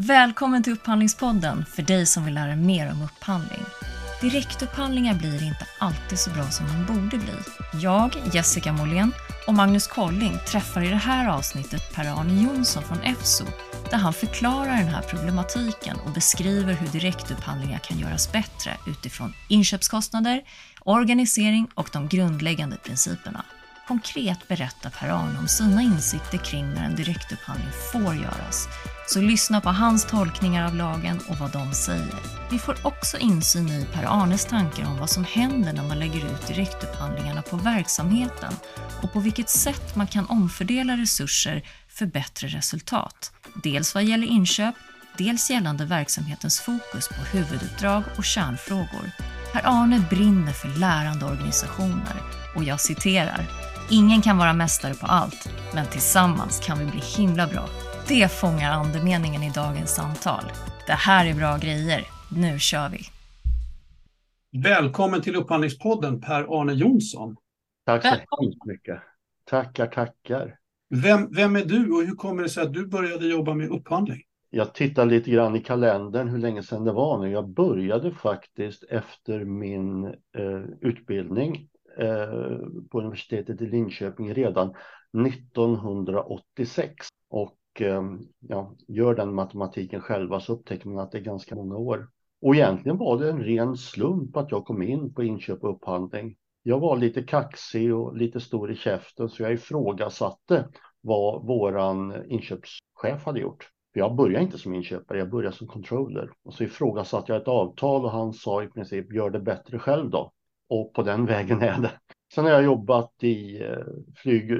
Välkommen till Upphandlingspodden för dig som vill lära dig mer om upphandling. Direktupphandlingar blir inte alltid så bra som de borde bli. Jag, Jessica Måhlén och Magnus Colling träffar i det här avsnittet Per-Arne Jonsson från EFSO där han förklarar den här problematiken och beskriver hur direktupphandlingar kan göras bättre utifrån inköpskostnader, organisering och de grundläggande principerna. Konkret berättar Per-Arne om sina insikter kring när en direktupphandling får göras. Så lyssna på hans tolkningar av lagen och vad de säger. Vi får också insyn i Per-Arnes tankar om vad som händer när man lägger ut direktupphandlingarna på verksamheten och på vilket sätt man kan omfördela resurser för bättre resultat. Dels vad gäller inköp, dels gällande verksamhetens fokus på huvuduppdrag och kärnfrågor. Per-Arne brinner för lärande organisationer och jag citerar Ingen kan vara mästare på allt, men tillsammans kan vi bli himla bra. Det fångar andemeningen i dagens samtal. Det här är bra grejer. Nu kör vi! Välkommen till Upphandlingspodden Per-Arne Jonsson. Tack så hemskt mycket. Tackar, tackar. Vem, vem är du och hur kommer det sig att du började jobba med upphandling? Jag tittar lite grann i kalendern hur länge sedan det var nu. Jag började faktiskt efter min eh, utbildning Eh, på universitetet i Linköping redan 1986. Och eh, ja, gör den matematiken själva så upptäcker man att det är ganska många år. Och egentligen var det en ren slump att jag kom in på inköp och upphandling. Jag var lite kaxig och lite stor i käften så jag ifrågasatte vad våran inköpschef hade gjort. För jag började inte som inköpare, jag började som controller. Och så ifrågasatte jag ett avtal och han sa i princip gör det bättre själv då. Och på den vägen är det. Sen har jag jobbat i eh, flyg,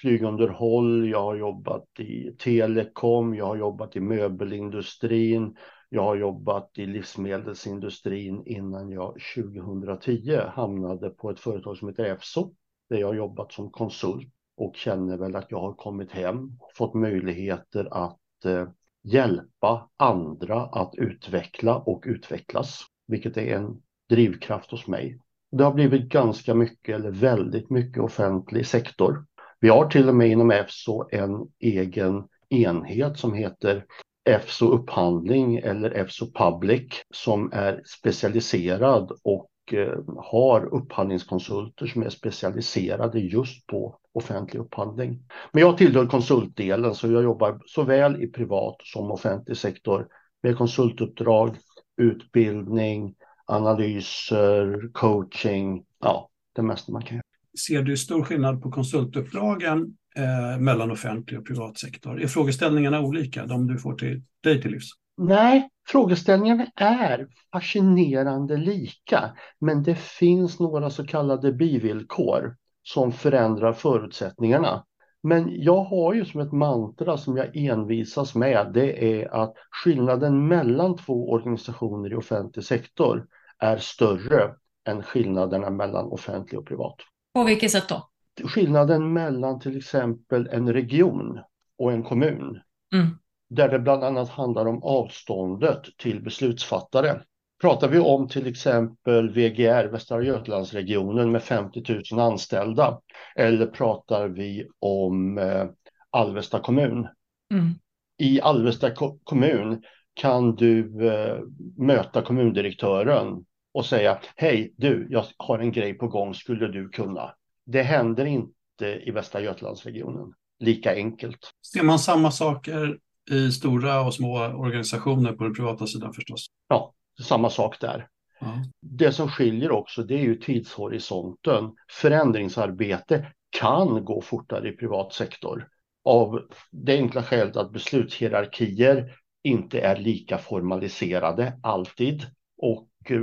flygunderhåll, jag har jobbat i telekom, jag har jobbat i möbelindustrin, jag har jobbat i livsmedelsindustrin innan jag 2010 hamnade på ett företag som heter EFSO, där jag har jobbat som konsult och känner väl att jag har kommit hem, fått möjligheter att eh, hjälpa andra att utveckla och utvecklas, vilket är en drivkraft hos mig. Det har blivit ganska mycket eller väldigt mycket offentlig sektor. Vi har till och med inom EFSO en egen enhet som heter EFSO upphandling eller EFSO Public som är specialiserad och eh, har upphandlingskonsulter som är specialiserade just på offentlig upphandling. Men jag tillhör konsultdelen så jag jobbar såväl i privat som offentlig sektor med konsultuppdrag, utbildning, analyser, coaching, ja, det mesta man kan göra. Ser du stor skillnad på konsultuppdragen eh, mellan offentlig och privat sektor? Är frågeställningarna olika, de du får till dig till livs? Nej, frågeställningarna är fascinerande lika, men det finns några så kallade bivillkor som förändrar förutsättningarna. Men jag har ju som ett mantra som jag envisas med, det är att skillnaden mellan två organisationer i offentlig sektor är större än skillnaderna mellan offentlig och privat. På vilket sätt då? Skillnaden mellan till exempel en region och en kommun. Mm. Där det bland annat handlar om avståndet till beslutsfattare. Pratar vi om till exempel VGR, Västra Götalandsregionen med 50 000 anställda eller pratar vi om eh, Alvesta kommun? Mm. I Alvesta ko kommun kan du eh, möta kommundirektören och säga hej du, jag har en grej på gång, skulle du kunna? Det händer inte i Västra Götalandsregionen lika enkelt. Ser man samma saker i stora och små organisationer på den privata sidan förstås? Ja, samma sak där. Ja. Det som skiljer också det är ju tidshorisonten. Förändringsarbete kan gå fortare i privat sektor av det enkla skälet att beslutshierarkier inte är lika formaliserade alltid. Och eh,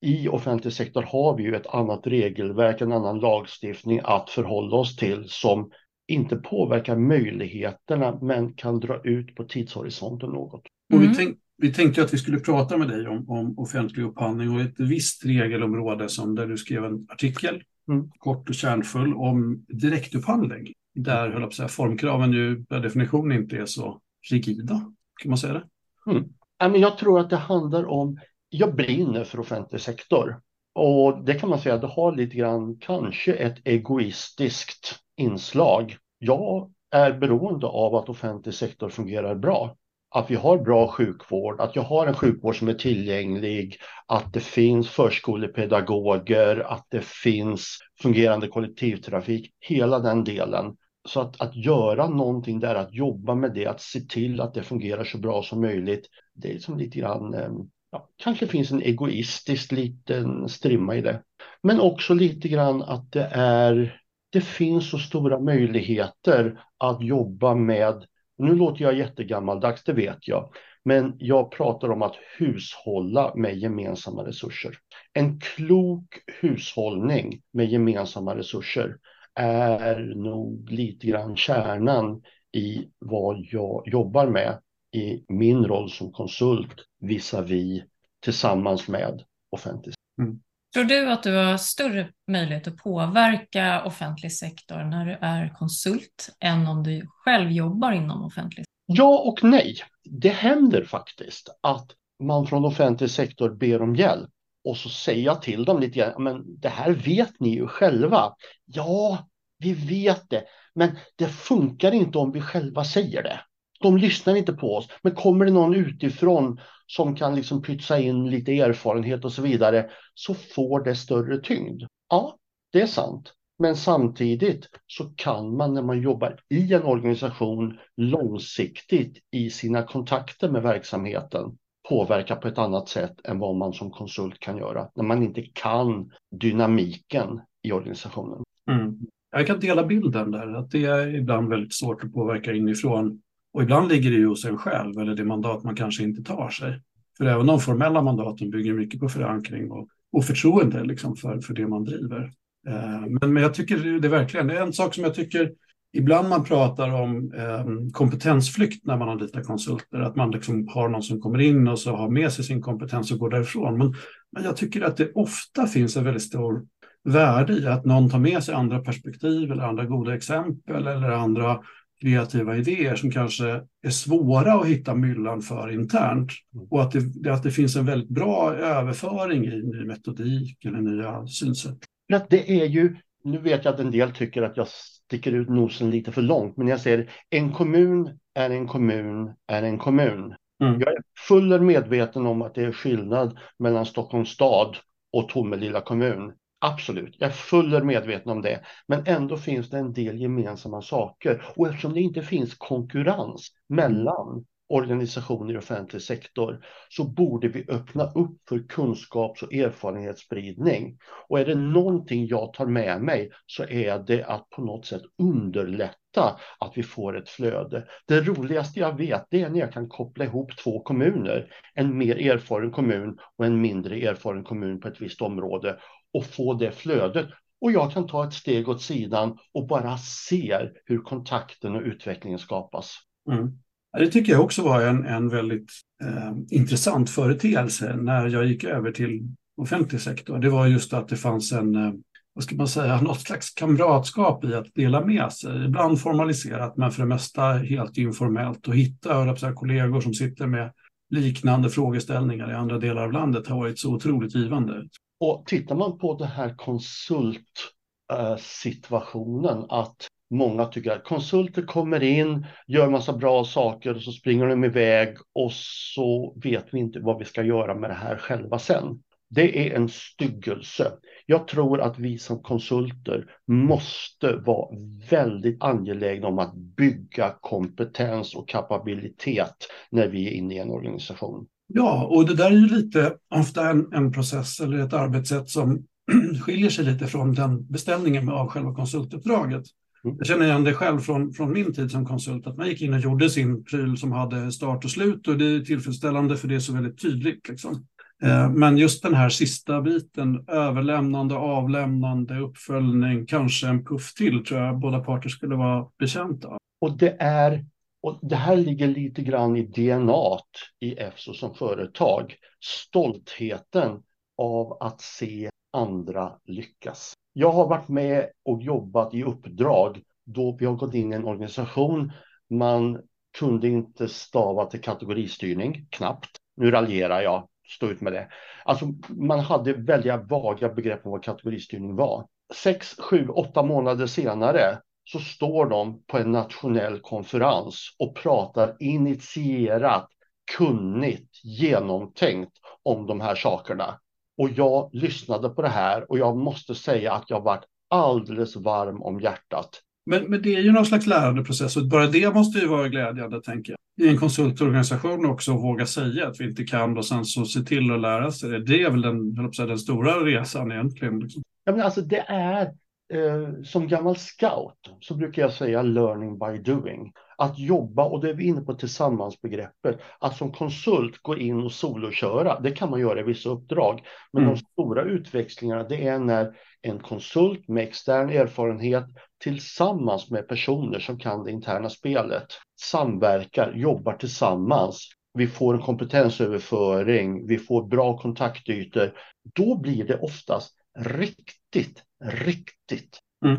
i offentlig sektor har vi ju ett annat regelverk, en annan lagstiftning att förhålla oss till som inte påverkar möjligheterna men kan dra ut på tidshorisonten något. Mm. Och vi, mm. tänk, vi tänkte att vi skulle prata med dig om, om offentlig upphandling och ett visst regelområde som där du skrev en artikel, mm. kort och kärnfull, om direktupphandling. Där höll säga, formkraven ju per definition inte är så rigida. Kan man säga det? Mm. Jag tror att det handlar om, jag brinner för offentlig sektor. Och det kan man säga, det har lite grann kanske ett egoistiskt inslag. Jag är beroende av att offentlig sektor fungerar bra att vi har bra sjukvård, att jag har en sjukvård som är tillgänglig, att det finns förskolepedagoger, att det finns fungerande kollektivtrafik, hela den delen. Så att, att göra någonting där, att jobba med det, att se till att det fungerar så bra som möjligt, det är som lite grann, eh, ja, kanske finns en egoistisk liten strimma i det. Men också lite grann att det är, det finns så stora möjligheter att jobba med nu låter jag jättegammaldags, det vet jag, men jag pratar om att hushålla med gemensamma resurser. En klok hushållning med gemensamma resurser är nog lite grann kärnan i vad jag jobbar med i min roll som konsult visavi tillsammans med offentlig mm. Tror du att du har större möjlighet att påverka offentlig sektor när du är konsult än om du själv jobbar inom offentlig sektor? Ja och nej. Det händer faktiskt att man från offentlig sektor ber om hjälp och så säger jag till dem lite grann, men det här vet ni ju själva. Ja, vi vet det, men det funkar inte om vi själva säger det. De lyssnar inte på oss, men kommer det någon utifrån som kan liksom pytsa in lite erfarenhet och så vidare så får det större tyngd. Ja, det är sant. Men samtidigt så kan man när man jobbar i en organisation långsiktigt i sina kontakter med verksamheten påverka på ett annat sätt än vad man som konsult kan göra när man inte kan dynamiken i organisationen. Mm. Jag kan dela bilden där, att det är ibland väldigt svårt att påverka inifrån och ibland ligger det ju hos en själv eller det mandat man kanske inte tar sig. För även de formella mandaten bygger mycket på förankring och, och förtroende liksom för, för det man driver. Eh, men, men jag tycker det är verkligen, det är en sak som jag tycker ibland man pratar om eh, kompetensflykt när man anlitar konsulter, att man liksom har någon som kommer in och så har med sig sin kompetens och går därifrån. Men, men jag tycker att det ofta finns en väldigt stor värde i att någon tar med sig andra perspektiv eller andra goda exempel eller andra kreativa idéer som kanske är svåra att hitta myllan för internt. Mm. Och att det, att det finns en väldigt bra överföring i ny metodik eller nya synsätt. Att det är ju, nu vet jag att en del tycker att jag sticker ut nosen lite för långt, men jag säger en kommun är en kommun är en kommun. Mm. Jag är fullt medveten om att det är skillnad mellan Stockholms stad och Tomelilla kommun. Absolut, jag är fullt medveten om det. Men ändå finns det en del gemensamma saker. Och eftersom det inte finns konkurrens mellan organisationer i offentlig sektor så borde vi öppna upp för kunskaps och erfarenhetsspridning. Och är det någonting jag tar med mig så är det att på något sätt underlätta att vi får ett flöde. Det roligaste jag vet det är när jag kan koppla ihop två kommuner, en mer erfaren kommun och en mindre erfaren kommun på ett visst område och få det flödet. Och jag kan ta ett steg åt sidan och bara se hur kontakten och utvecklingen skapas. Mm. Det tycker jag också var en, en väldigt eh, intressant företeelse när jag gick över till offentlig sektor. Det var just att det fanns en, eh, vad ska man säga, något slags kamratskap i att dela med sig. Ibland formaliserat, men för det mesta helt informellt. Och hitta säga, kollegor som sitter med liknande frågeställningar i andra delar av landet har varit så otroligt givande. Och tittar man på den här konsultsituationen eh, att många tycker att konsulter kommer in, gör massa bra saker och så springer de iväg och så vet vi inte vad vi ska göra med det här själva sen. Det är en styggelse. Jag tror att vi som konsulter måste vara väldigt angelägna om att bygga kompetens och kapabilitet när vi är inne i en organisation. Ja, och det där är ju lite ofta en, en process eller ett arbetssätt som skiljer sig lite från den beställningen av själva konsultuppdraget. Mm. Jag känner igen det själv från, från min tid som konsult, att man gick in och gjorde sin pryl som hade start och slut och det är tillfredsställande för det är så väldigt tydligt. Liksom. Eh, men just den här sista biten, överlämnande, avlämnande, uppföljning, kanske en puff till, tror jag båda parter skulle vara betjänta av. Och det är och det här ligger lite grann i DNA i EFSO som företag. Stoltheten av att se andra lyckas. Jag har varit med och jobbat i uppdrag då vi har gått in i en organisation. Man kunde inte stava till kategoristyrning, knappt. Nu raljerar jag, stå ut med det. Alltså, man hade väldigt vaga begrepp om vad kategoristyrning var. Sex, sju, åtta månader senare så står de på en nationell konferens och pratar initierat, kunnigt, genomtänkt om de här sakerna. Och jag lyssnade på det här och jag måste säga att jag varit alldeles varm om hjärtat. Men, men det är ju någon slags lärandeprocess och bara det måste ju vara glädjande, tänker jag. I en konsultorganisation också våga säga att vi inte kan och sen så se till att lära sig det. Det är väl den, den stora resan egentligen. Liksom. Ja, men alltså det är eh, som gammal scout så brukar jag säga learning by doing. Att jobba, och det är vi inne på tillsammansbegreppet, att som konsult gå in och soloköra, det kan man göra i vissa uppdrag. Men mm. de stora utväxlingarna, det är när en konsult med extern erfarenhet tillsammans med personer som kan det interna spelet samverkar, jobbar tillsammans. Vi får en kompetensöverföring, vi får bra kontaktytor. Då blir det oftast riktigt, riktigt. Mm.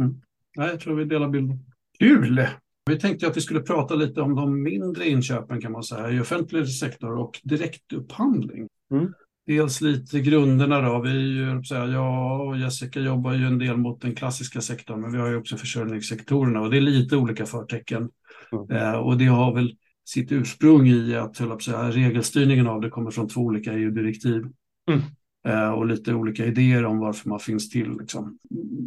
Mm. jag tror vi delar bilden. Kul! Vi tänkte att vi skulle prata lite om de mindre inköpen kan man säga i offentlig sektor och direktupphandling. Mm. Dels lite grunderna då. Vi jag och Jessica jobbar ju en del mot den klassiska sektorn, men vi har ju också försörjningssektorerna och det är lite olika förtecken. Mm. Eh, och det har väl sitt ursprung i att säga, regelstyrningen av det kommer från två olika EU-direktiv. Mm. Eh, och lite olika idéer om varför man finns till. Liksom.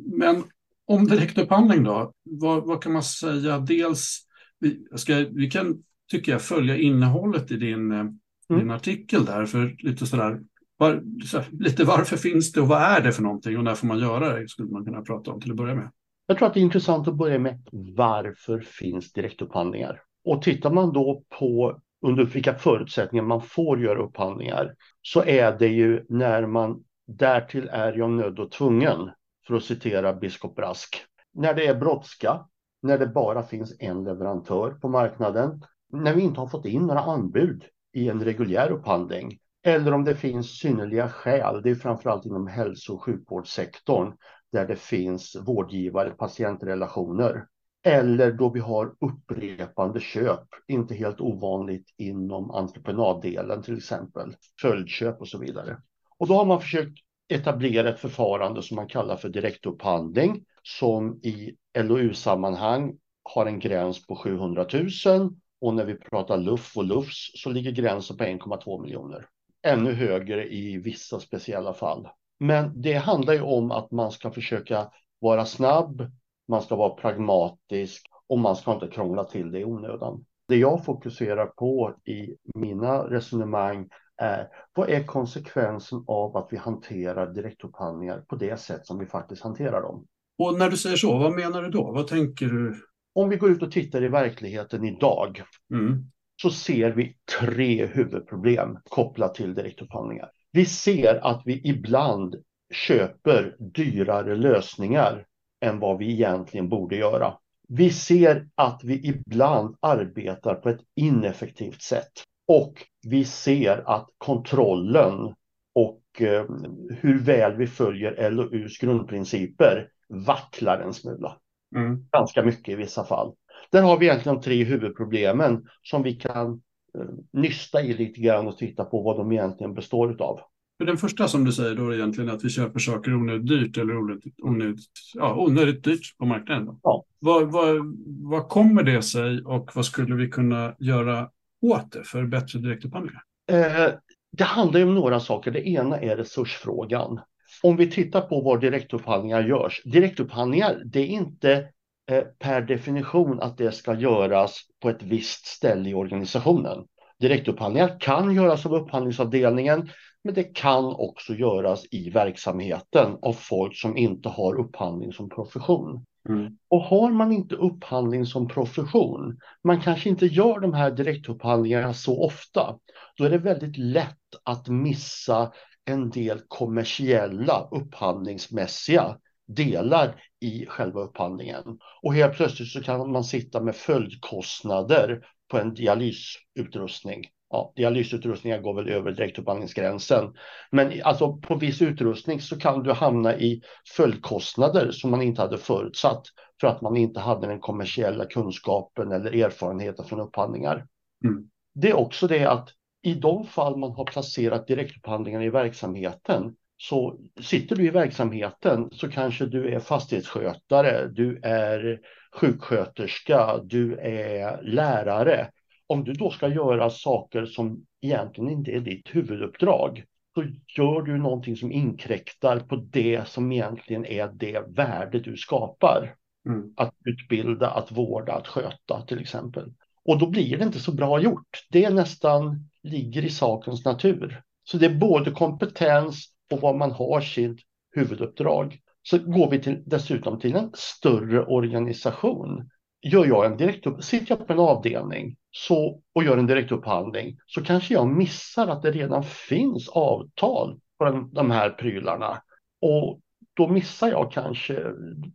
Men om direktupphandling då, vad, vad, kan man säga? Dels, vi, ska, vi kan, tycker jag, följa innehållet i din, eh, mm. din artikel där, för lite sådär, var, så, lite varför finns det och vad är det för någonting och när får man göra det, skulle man kunna prata om till att börja med. Jag tror att det är intressant att börja med varför finns direktupphandlingar? Och tittar man då på under vilka förutsättningar man får göra upphandlingar så är det ju när man därtill är jag nödd och tvungen för att citera biskop Brask. När det är brådska, när det bara finns en leverantör på marknaden, när vi inte har fått in några anbud i en reguljär upphandling eller om det finns synnerliga skäl, det är framförallt inom hälso och sjukvårdssektorn där det finns vårdgivare, patientrelationer eller då vi har upprepande köp, inte helt ovanligt inom entreprenaddelen till exempel, följdköp och så vidare. Och då har man försökt etablera ett förfarande som man kallar för direktupphandling som i LOU-sammanhang har en gräns på 700 000 och när vi pratar LUF och LUFS så ligger gränsen på 1,2 miljoner. Ännu högre i vissa speciella fall. Men det handlar ju om att man ska försöka vara snabb, man ska vara pragmatisk och man ska inte krångla till det i onödan. Det jag fokuserar på i mina resonemang är vad är konsekvensen av att vi hanterar direktupphandlingar på det sätt som vi faktiskt hanterar dem? Och när du säger så, vad menar du då? Vad tänker du? Om vi går ut och tittar i verkligheten idag mm. så ser vi tre huvudproblem kopplat till direktupphandlingar. Vi ser att vi ibland köper dyrare lösningar än vad vi egentligen borde göra. Vi ser att vi ibland arbetar på ett ineffektivt sätt och vi ser att kontrollen och eh, hur väl vi följer LOUs grundprinciper vacklar en smula. Mm. Ganska mycket i vissa fall. Där har vi egentligen de tre huvudproblemen som vi kan eh, nysta i lite grann och titta på vad de egentligen består av. För den första som du säger då är egentligen att vi köper saker onödigt dyrt eller onödigt, onödigt, ja, onödigt dyrt på marknaden. Ja. Vad, vad, vad kommer det sig och vad skulle vi kunna göra åt det för bättre direktupphandlingar? Eh, det handlar om några saker. Det ena är resursfrågan. Om vi tittar på var direktupphandlingar görs. Direktupphandlingar, det är inte eh, per definition att det ska göras på ett visst ställe i organisationen. Direktupphandlingar kan göras av upphandlingsavdelningen, men det kan också göras i verksamheten av folk som inte har upphandling som profession. Mm. Och har man inte upphandling som profession, man kanske inte gör de här direktupphandlingarna så ofta, då är det väldigt lätt att missa en del kommersiella upphandlingsmässiga delar i själva upphandlingen. Och helt plötsligt så kan man sitta med följdkostnader på en dialysutrustning ja, dialysutrustningar går väl över direktupphandlingsgränsen. Men alltså på viss utrustning så kan du hamna i följdkostnader som man inte hade förutsatt för att man inte hade den kommersiella kunskapen eller erfarenheten från upphandlingar. Mm. Det är också det att i de fall man har placerat direktupphandlingar i verksamheten Så sitter du i verksamheten så kanske du är fastighetsskötare, du är sjuksköterska, du är lärare. Om du då ska göra saker som egentligen inte är ditt huvuduppdrag så gör du någonting som inkräktar på det som egentligen är det värde du skapar. Mm. Att utbilda, att vårda, att sköta till exempel. Och då blir det inte så bra gjort. Det nästan ligger i sakens natur. Så det är både kompetens och vad man har sitt huvuduppdrag. Så går vi till, dessutom till en större organisation. Gör jag en direktupp, sitter jag på en avdelning så, och gör en direktupphandling så kanske jag missar att det redan finns avtal på den, de här prylarna. Och då missar jag kanske,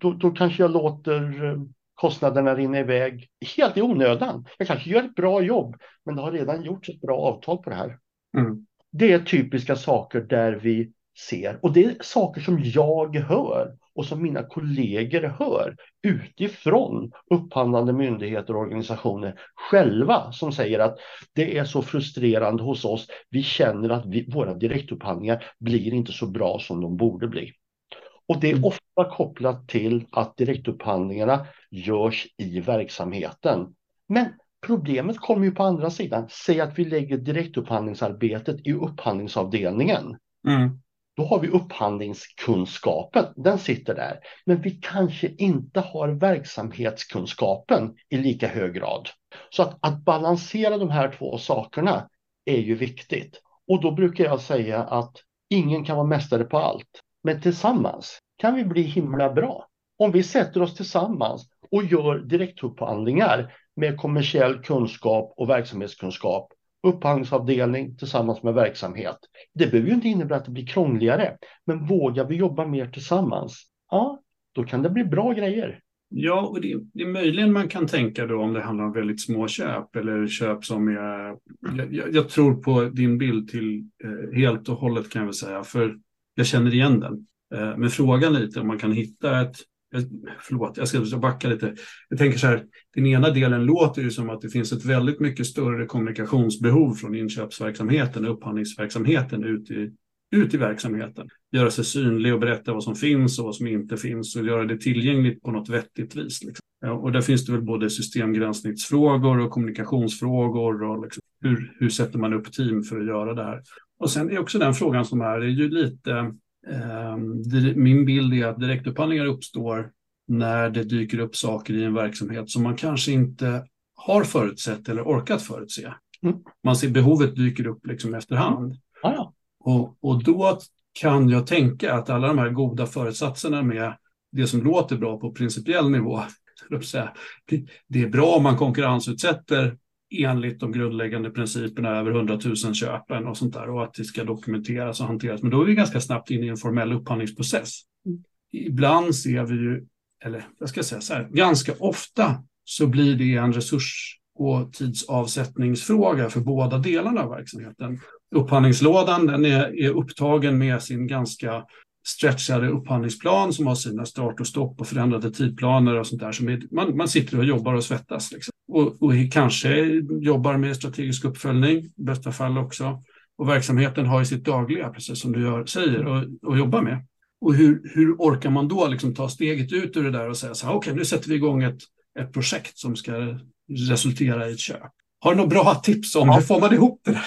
då, då kanske jag låter eh, kostnaderna rinna iväg helt i onödan. Jag kanske gör ett bra jobb, men det har redan gjorts ett bra avtal på det här. Mm. Det är typiska saker där vi ser och det är saker som jag hör och som mina kollegor hör utifrån upphandlande myndigheter och organisationer själva som säger att det är så frustrerande hos oss. Vi känner att vi, våra direktupphandlingar blir inte så bra som de borde bli. Och det är mm. ofta kopplat till att direktupphandlingarna görs i verksamheten. Men problemet kommer ju på andra sidan. Säg att vi lägger direktupphandlingsarbetet i upphandlingsavdelningen. Mm. Då har vi upphandlingskunskapen, den sitter där. Men vi kanske inte har verksamhetskunskapen i lika hög grad. Så att, att balansera de här två sakerna är ju viktigt. Och då brukar jag säga att ingen kan vara mästare på allt. Men tillsammans kan vi bli himla bra. Om vi sätter oss tillsammans och gör direktupphandlingar med kommersiell kunskap och verksamhetskunskap, upphandlingsavdelning tillsammans med verksamhet. Det behöver ju inte innebära att det blir krångligare, men vågar vi jobba mer tillsammans, ja, då kan det bli bra grejer. Ja, och det, det är möjligen man kan tänka då om det handlar om väldigt små köp eller köp som är... Jag, jag tror på din bild till eh, helt och hållet kan jag väl säga, för jag känner igen den. Eh, men frågan lite om man kan hitta ett Förlåt, jag ska backa lite. Jag tänker så här, den ena delen låter ju som att det finns ett väldigt mycket större kommunikationsbehov från inköpsverksamheten och upphandlingsverksamheten ut i, ut i verksamheten. Göra sig synlig och berätta vad som finns och vad som inte finns och göra det tillgängligt på något vettigt vis. Liksom. Och där finns det väl både systemgranskningsfrågor och kommunikationsfrågor och liksom, hur, hur sätter man upp team för att göra det här. Och sen är också den frågan som är, är ju lite min bild är att direktupphandlingar uppstår när det dyker upp saker i en verksamhet som man kanske inte har förutsett eller orkat förutse. Mm. Man ser behovet dyker upp liksom efterhand. Ah, ja. och, och då kan jag tänka att alla de här goda förutsatserna med det som låter bra på principiell nivå, det är bra om man konkurrensutsätter enligt de grundläggande principerna över 100 000 köpen och sånt där och att det ska dokumenteras och hanteras. Men då är vi ganska snabbt inne i en formell upphandlingsprocess. Mm. Ibland ser vi ju, eller jag ska säga så här, ganska ofta så blir det en resurs och tidsavsättningsfråga för båda delarna av verksamheten. Upphandlingslådan den är, är upptagen med sin ganska stretchade upphandlingsplan som har sina start och stopp och förändrade tidplaner och sånt där. Som är, man, man sitter och jobbar och svettas. Liksom. Och, och kanske jobbar med strategisk uppföljning, i bästa fall också. Och verksamheten har ju sitt dagliga, precis som du gör, säger, och, och jobbar med. Och hur, hur orkar man då liksom ta steget ut ur det där och säga så här, okej, okay, nu sätter vi igång ett, ett projekt som ska resultera i ett köp. Har du några bra tips om ja. hur får man ihop det?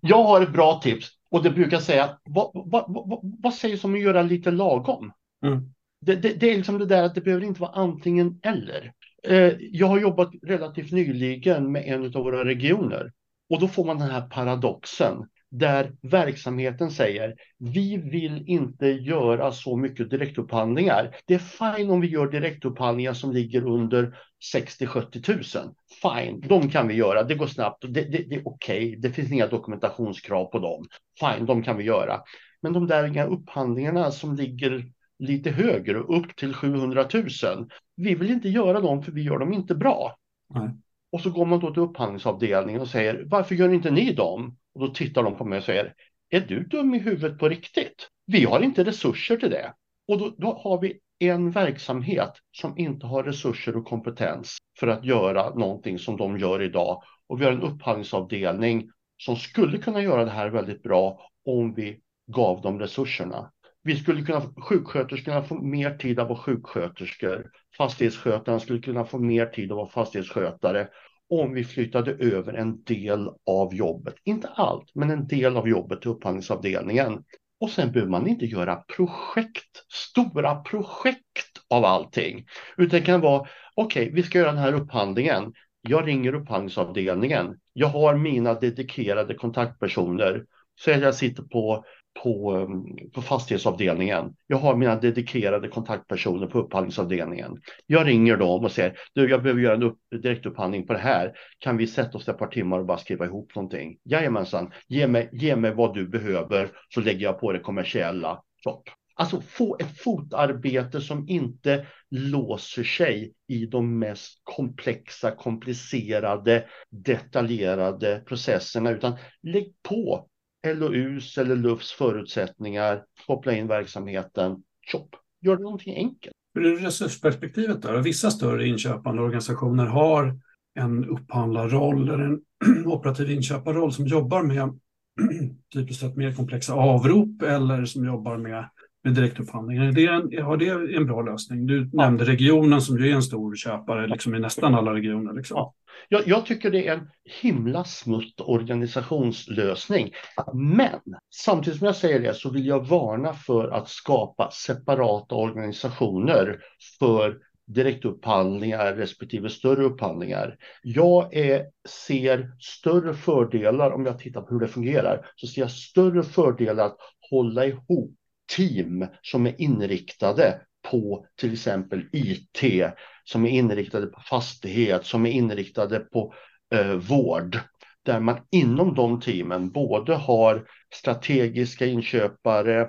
Jag har ett bra tips. Och det brukar säga, vad, vad, vad, vad sägs om att göra lite lagom? Mm. Det, det, det, är liksom det där att det behöver inte vara antingen eller. Eh, jag har jobbat relativt nyligen med en av våra regioner och då får man den här paradoxen där verksamheten säger vi vill inte göra så mycket direktupphandlingar. Det är fine om vi gör direktupphandlingar som ligger under 60-70 000. Fine, de kan vi göra. Det går snabbt. Det, det, det är okej. Okay. Det finns inga dokumentationskrav på dem. Fine, de kan vi göra. Men de där upphandlingarna som ligger lite högre, upp till 700 000. Vi vill inte göra dem för vi gör dem inte bra. Nej. Och så går man då till upphandlingsavdelningen och säger varför gör inte ni dem? Och då tittar de på mig och säger är du dum i huvudet på riktigt? Vi har inte resurser till det. Och då, då har vi en verksamhet som inte har resurser och kompetens för att göra någonting som de gör idag. Och vi har en upphandlingsavdelning som skulle kunna göra det här väldigt bra om vi gav dem resurserna. Vi skulle kunna, sjuksköterskorna få mer tid att vara sjuksköterskor. Fastighetsskötarna skulle kunna få mer tid att vara fastighetsskötare om vi flyttade över en del av jobbet, inte allt, men en del av jobbet till upphandlingsavdelningen. Och sen behöver man inte göra projekt, stora projekt av allting, utan det kan vara okej, okay, vi ska göra den här upphandlingen. Jag ringer upphandlingsavdelningen. Jag har mina dedikerade kontaktpersoner. Så jag sitter på på, ehm, på fastighetsavdelningen. Jag har mina dedikerade kontaktpersoner på upphandlingsavdelningen. Jag ringer dem och säger, du, jag behöver göra en upp, direktupphandling på det här. Kan vi sätta oss ett par timmar och bara skriva ihop någonting? Jajamensan, ge mig, ge mig vad du behöver så lägger jag på det kommersiella. Stopp. Alltså få ett fotarbete som inte låser sig i de mest komplexa, komplicerade, detaljerade processerna, utan lägg på LOUs eller LUFs förutsättningar, koppla in verksamheten, chop, gör det någonting enkelt. Hur är resursperspektivet då? Vissa större inköpande organisationer har en upphandlarroll eller en operativ inköparroll som jobbar med typiskt sett mer komplexa avrop eller som jobbar med med direktupphandling. Är det en, har det en bra lösning? Du ja. nämnde regionen som ju är en stor köpare liksom i nästan alla regioner. Liksom. Ja. Jag, jag, tycker det är en himla smutt organisationslösning. Men samtidigt som jag säger det så vill jag varna för att skapa separata organisationer för direktupphandlingar respektive större upphandlingar. Jag är, ser större fördelar om jag tittar på hur det fungerar. Så ser jag större fördelar att hålla ihop team som är inriktade på till exempel IT, som är inriktade på fastighet, som är inriktade på eh, vård, där man inom de teamen både har strategiska inköpare,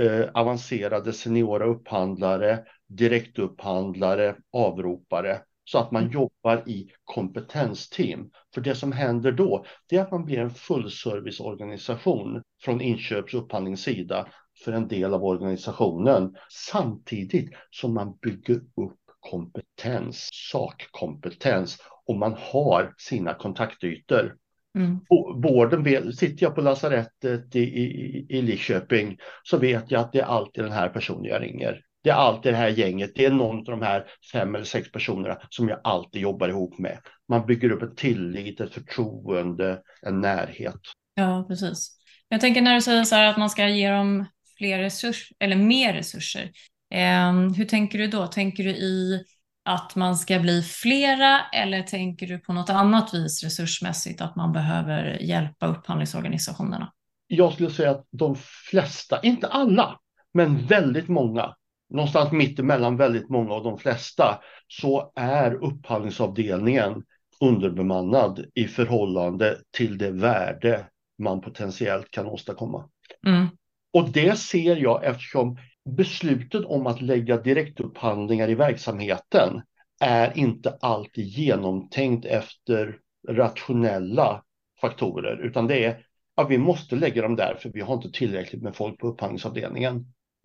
eh, avancerade seniora upphandlare, direktupphandlare, avropare, så att man mm. jobbar i kompetensteam. För det som händer då, det är att man blir en fullserviceorganisation från inköps och upphandlingssida för en del av organisationen samtidigt som man bygger upp kompetens, sakkompetens och man har sina kontaktytor. Mm. Vården, sitter jag på lasarettet i, i, i Lidköping så vet jag att det är alltid den här personen jag ringer. Det är alltid det här gänget, det är någon av de här fem eller sex personerna som jag alltid jobbar ihop med. Man bygger upp en tillit, ett förtroende, en närhet. Ja, precis. Jag tänker när du säger så här att man ska ge dem fler resurser eller mer resurser. Eh, hur tänker du då? Tänker du i att man ska bli flera eller tänker du på något annat vis resursmässigt att man behöver hjälpa upphandlingsorganisationerna? Jag skulle säga att de flesta, inte alla, men väldigt många, någonstans mitt emellan väldigt många och de flesta, så är upphandlingsavdelningen underbemannad i förhållande till det värde man potentiellt kan åstadkomma. Mm. Och det ser jag eftersom beslutet om att lägga direktupphandlingar i verksamheten är inte alltid genomtänkt efter rationella faktorer, utan det är att vi måste lägga dem där för vi har inte tillräckligt med folk på upphandlingsavdelningen.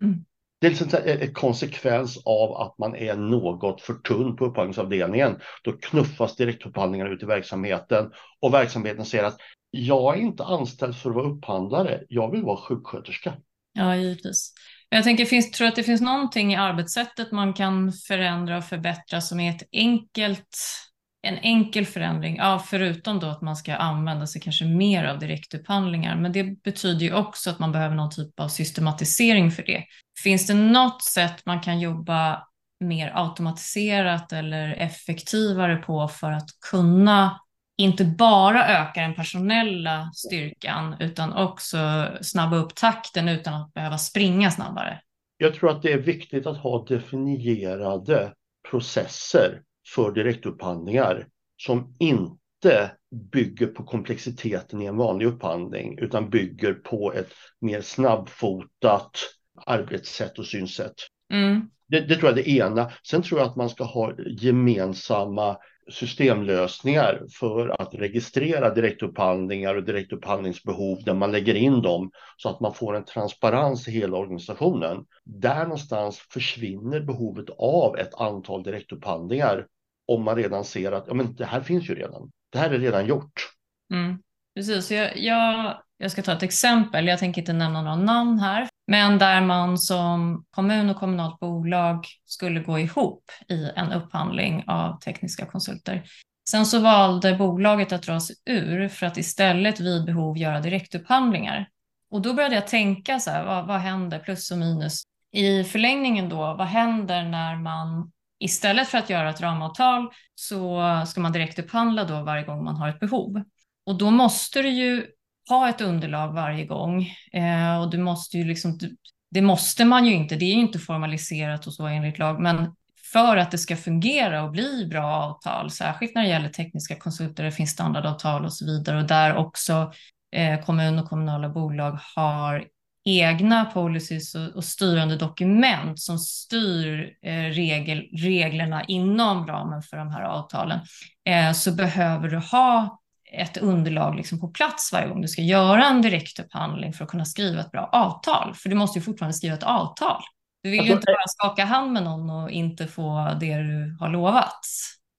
Mm. Det är liksom en konsekvens av att man är något för tunn på upphandlingsavdelningen. Då knuffas direktupphandlingarna ut i verksamheten och verksamheten säger att jag är inte anställd för att vara upphandlare, jag vill vara sjuksköterska. Ja, givetvis. Jag tänker, finns, tror att det finns någonting i arbetssättet man kan förändra och förbättra som är ett enkelt, en enkel förändring, ja, förutom då att man ska använda sig kanske mer av direktupphandlingar, men det betyder ju också att man behöver någon typ av systematisering för det. Finns det något sätt man kan jobba mer automatiserat eller effektivare på för att kunna inte bara öka den personella styrkan utan också snabba upp takten utan att behöva springa snabbare. Jag tror att det är viktigt att ha definierade processer för direktupphandlingar som inte bygger på komplexiteten i en vanlig upphandling utan bygger på ett mer snabbfotat arbetssätt och synsätt. Mm. Det, det, tror jag är det ena. Sen tror jag att man ska ha gemensamma systemlösningar för att registrera direktupphandlingar och direktupphandlingsbehov där man lägger in dem så att man får en transparens i hela organisationen. Där någonstans försvinner behovet av ett antal direktupphandlingar om man redan ser att ja, men det här finns ju redan. Det här är redan gjort. Mm. Precis, jag, jag, jag ska ta ett exempel. Jag tänker inte nämna några namn här, men där man som kommun och kommunalt bolag skulle gå ihop i en upphandling av tekniska konsulter. Sen så valde bolaget att dra sig ur för att istället vid behov göra direktupphandlingar. Och då började jag tänka så här, vad, vad händer, plus och minus? I förlängningen då, vad händer när man istället för att göra ett ramavtal så ska man direktupphandla då varje gång man har ett behov. Och då måste du ju ha ett underlag varje gång. Eh, och du måste ju liksom, det måste man ju inte, det är ju inte formaliserat och så enligt lag, men för att det ska fungera och bli bra avtal, särskilt när det gäller tekniska konsulter, det finns standardavtal och så vidare. Och där också eh, kommun och kommunala bolag har egna policies och, och styrande dokument som styr eh, regel, reglerna inom ramen för de här avtalen, eh, så behöver du ha ett underlag liksom på plats varje gång du ska göra en direktupphandling för att kunna skriva ett bra avtal. För du måste ju fortfarande skriva ett avtal. Du vill alltså, ju inte bara skaka hand med någon och inte få det du har lovat.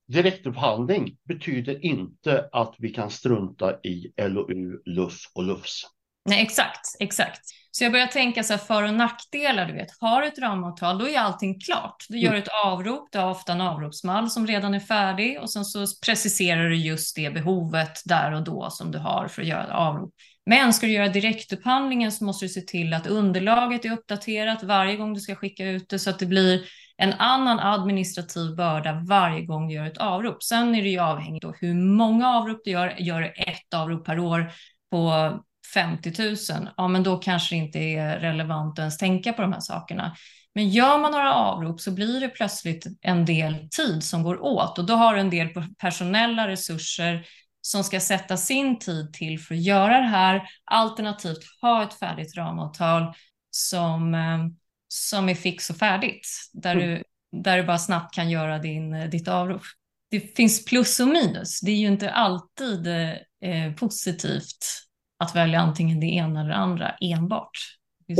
Direktupphandling betyder inte att vi kan strunta i LOU, LUF och LUFS. Nej, exakt, exakt. Så jag börjar tänka så här för och nackdelar, du vet. Har du ett ramavtal, då är allting klart. Du gör ett avrop, du har ofta en avropsmall som redan är färdig och sen så preciserar du just det behovet där och då som du har för att göra ett avrop. Men ska du göra direktupphandlingen så måste du se till att underlaget är uppdaterat varje gång du ska skicka ut det så att det blir en annan administrativ börda varje gång du gör ett avrop. Sen är det ju avhängigt av hur många avrop du gör. Gör du ett avrop per år på 50 000, ja men då kanske det inte är relevant att ens tänka på de här sakerna. Men gör man några avrop så blir det plötsligt en del tid som går åt och då har du en del personella resurser som ska sätta sin tid till för att göra det här, alternativt ha ett färdigt ramavtal som, eh, som är fix och färdigt, där, du, där du bara snabbt kan göra din, eh, ditt avrop. Det finns plus och minus. Det är ju inte alltid eh, positivt att välja antingen det ena eller det andra enbart.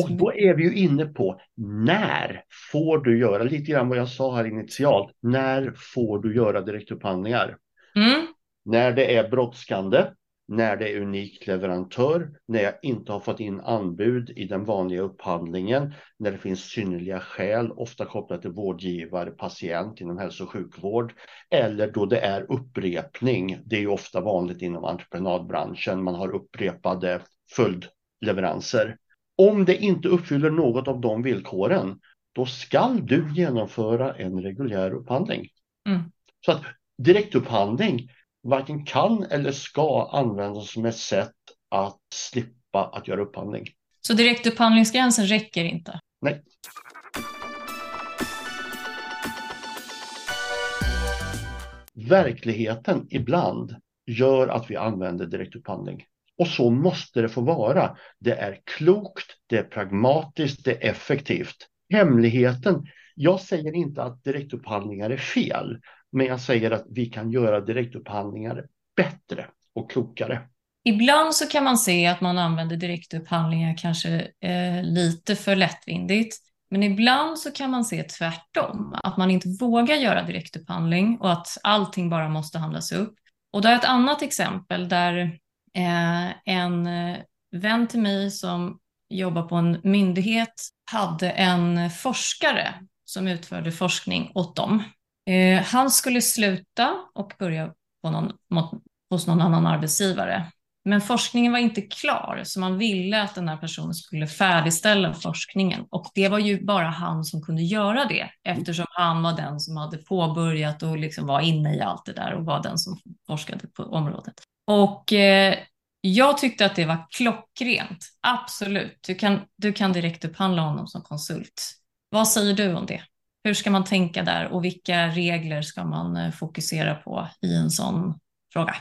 Och då är vi ju inne på när får du göra, lite grann vad jag sa här initialt, när får du göra direktupphandlingar? Mm. När det är brådskande, när det är unik leverantör, när jag inte har fått in anbud i den vanliga upphandlingen, när det finns synnerliga skäl, ofta kopplat till vårdgivare, patient inom hälso och sjukvård, eller då det är upprepning. Det är ju ofta vanligt inom entreprenadbranschen, man har upprepade följdleveranser. Om det inte uppfyller något av de villkoren, då skall du genomföra en reguljär upphandling. Mm. Så att direktupphandling varken kan eller ska användas som ett sätt att slippa att göra upphandling. Så direktupphandlingsgränsen räcker inte? Nej. Verkligheten ibland gör att vi använder direktupphandling. Och så måste det få vara. Det är klokt, det är pragmatiskt, det är effektivt. Hemligheten, jag säger inte att direktupphandlingar är fel. Men jag säger att vi kan göra direktupphandlingar bättre och klokare. Ibland så kan man se att man använder direktupphandlingar kanske eh, lite för lättvindigt. Men ibland så kan man se tvärtom, att man inte vågar göra direktupphandling och att allting bara måste handlas upp. Och det är ett annat exempel där eh, en eh, vän till mig som jobbar på en myndighet hade en forskare som utförde forskning åt dem. Eh, han skulle sluta och börja på någon, hos någon annan arbetsgivare. Men forskningen var inte klar, så man ville att den här personen skulle färdigställa forskningen. Och det var ju bara han som kunde göra det, eftersom han var den som hade påbörjat och liksom var inne i allt det där och var den som forskade på området. Och eh, jag tyckte att det var klockrent, absolut. Du kan, du kan direkt upphandla honom som konsult. Vad säger du om det? Hur ska man tänka där och vilka regler ska man eh, fokusera på i en sån fråga?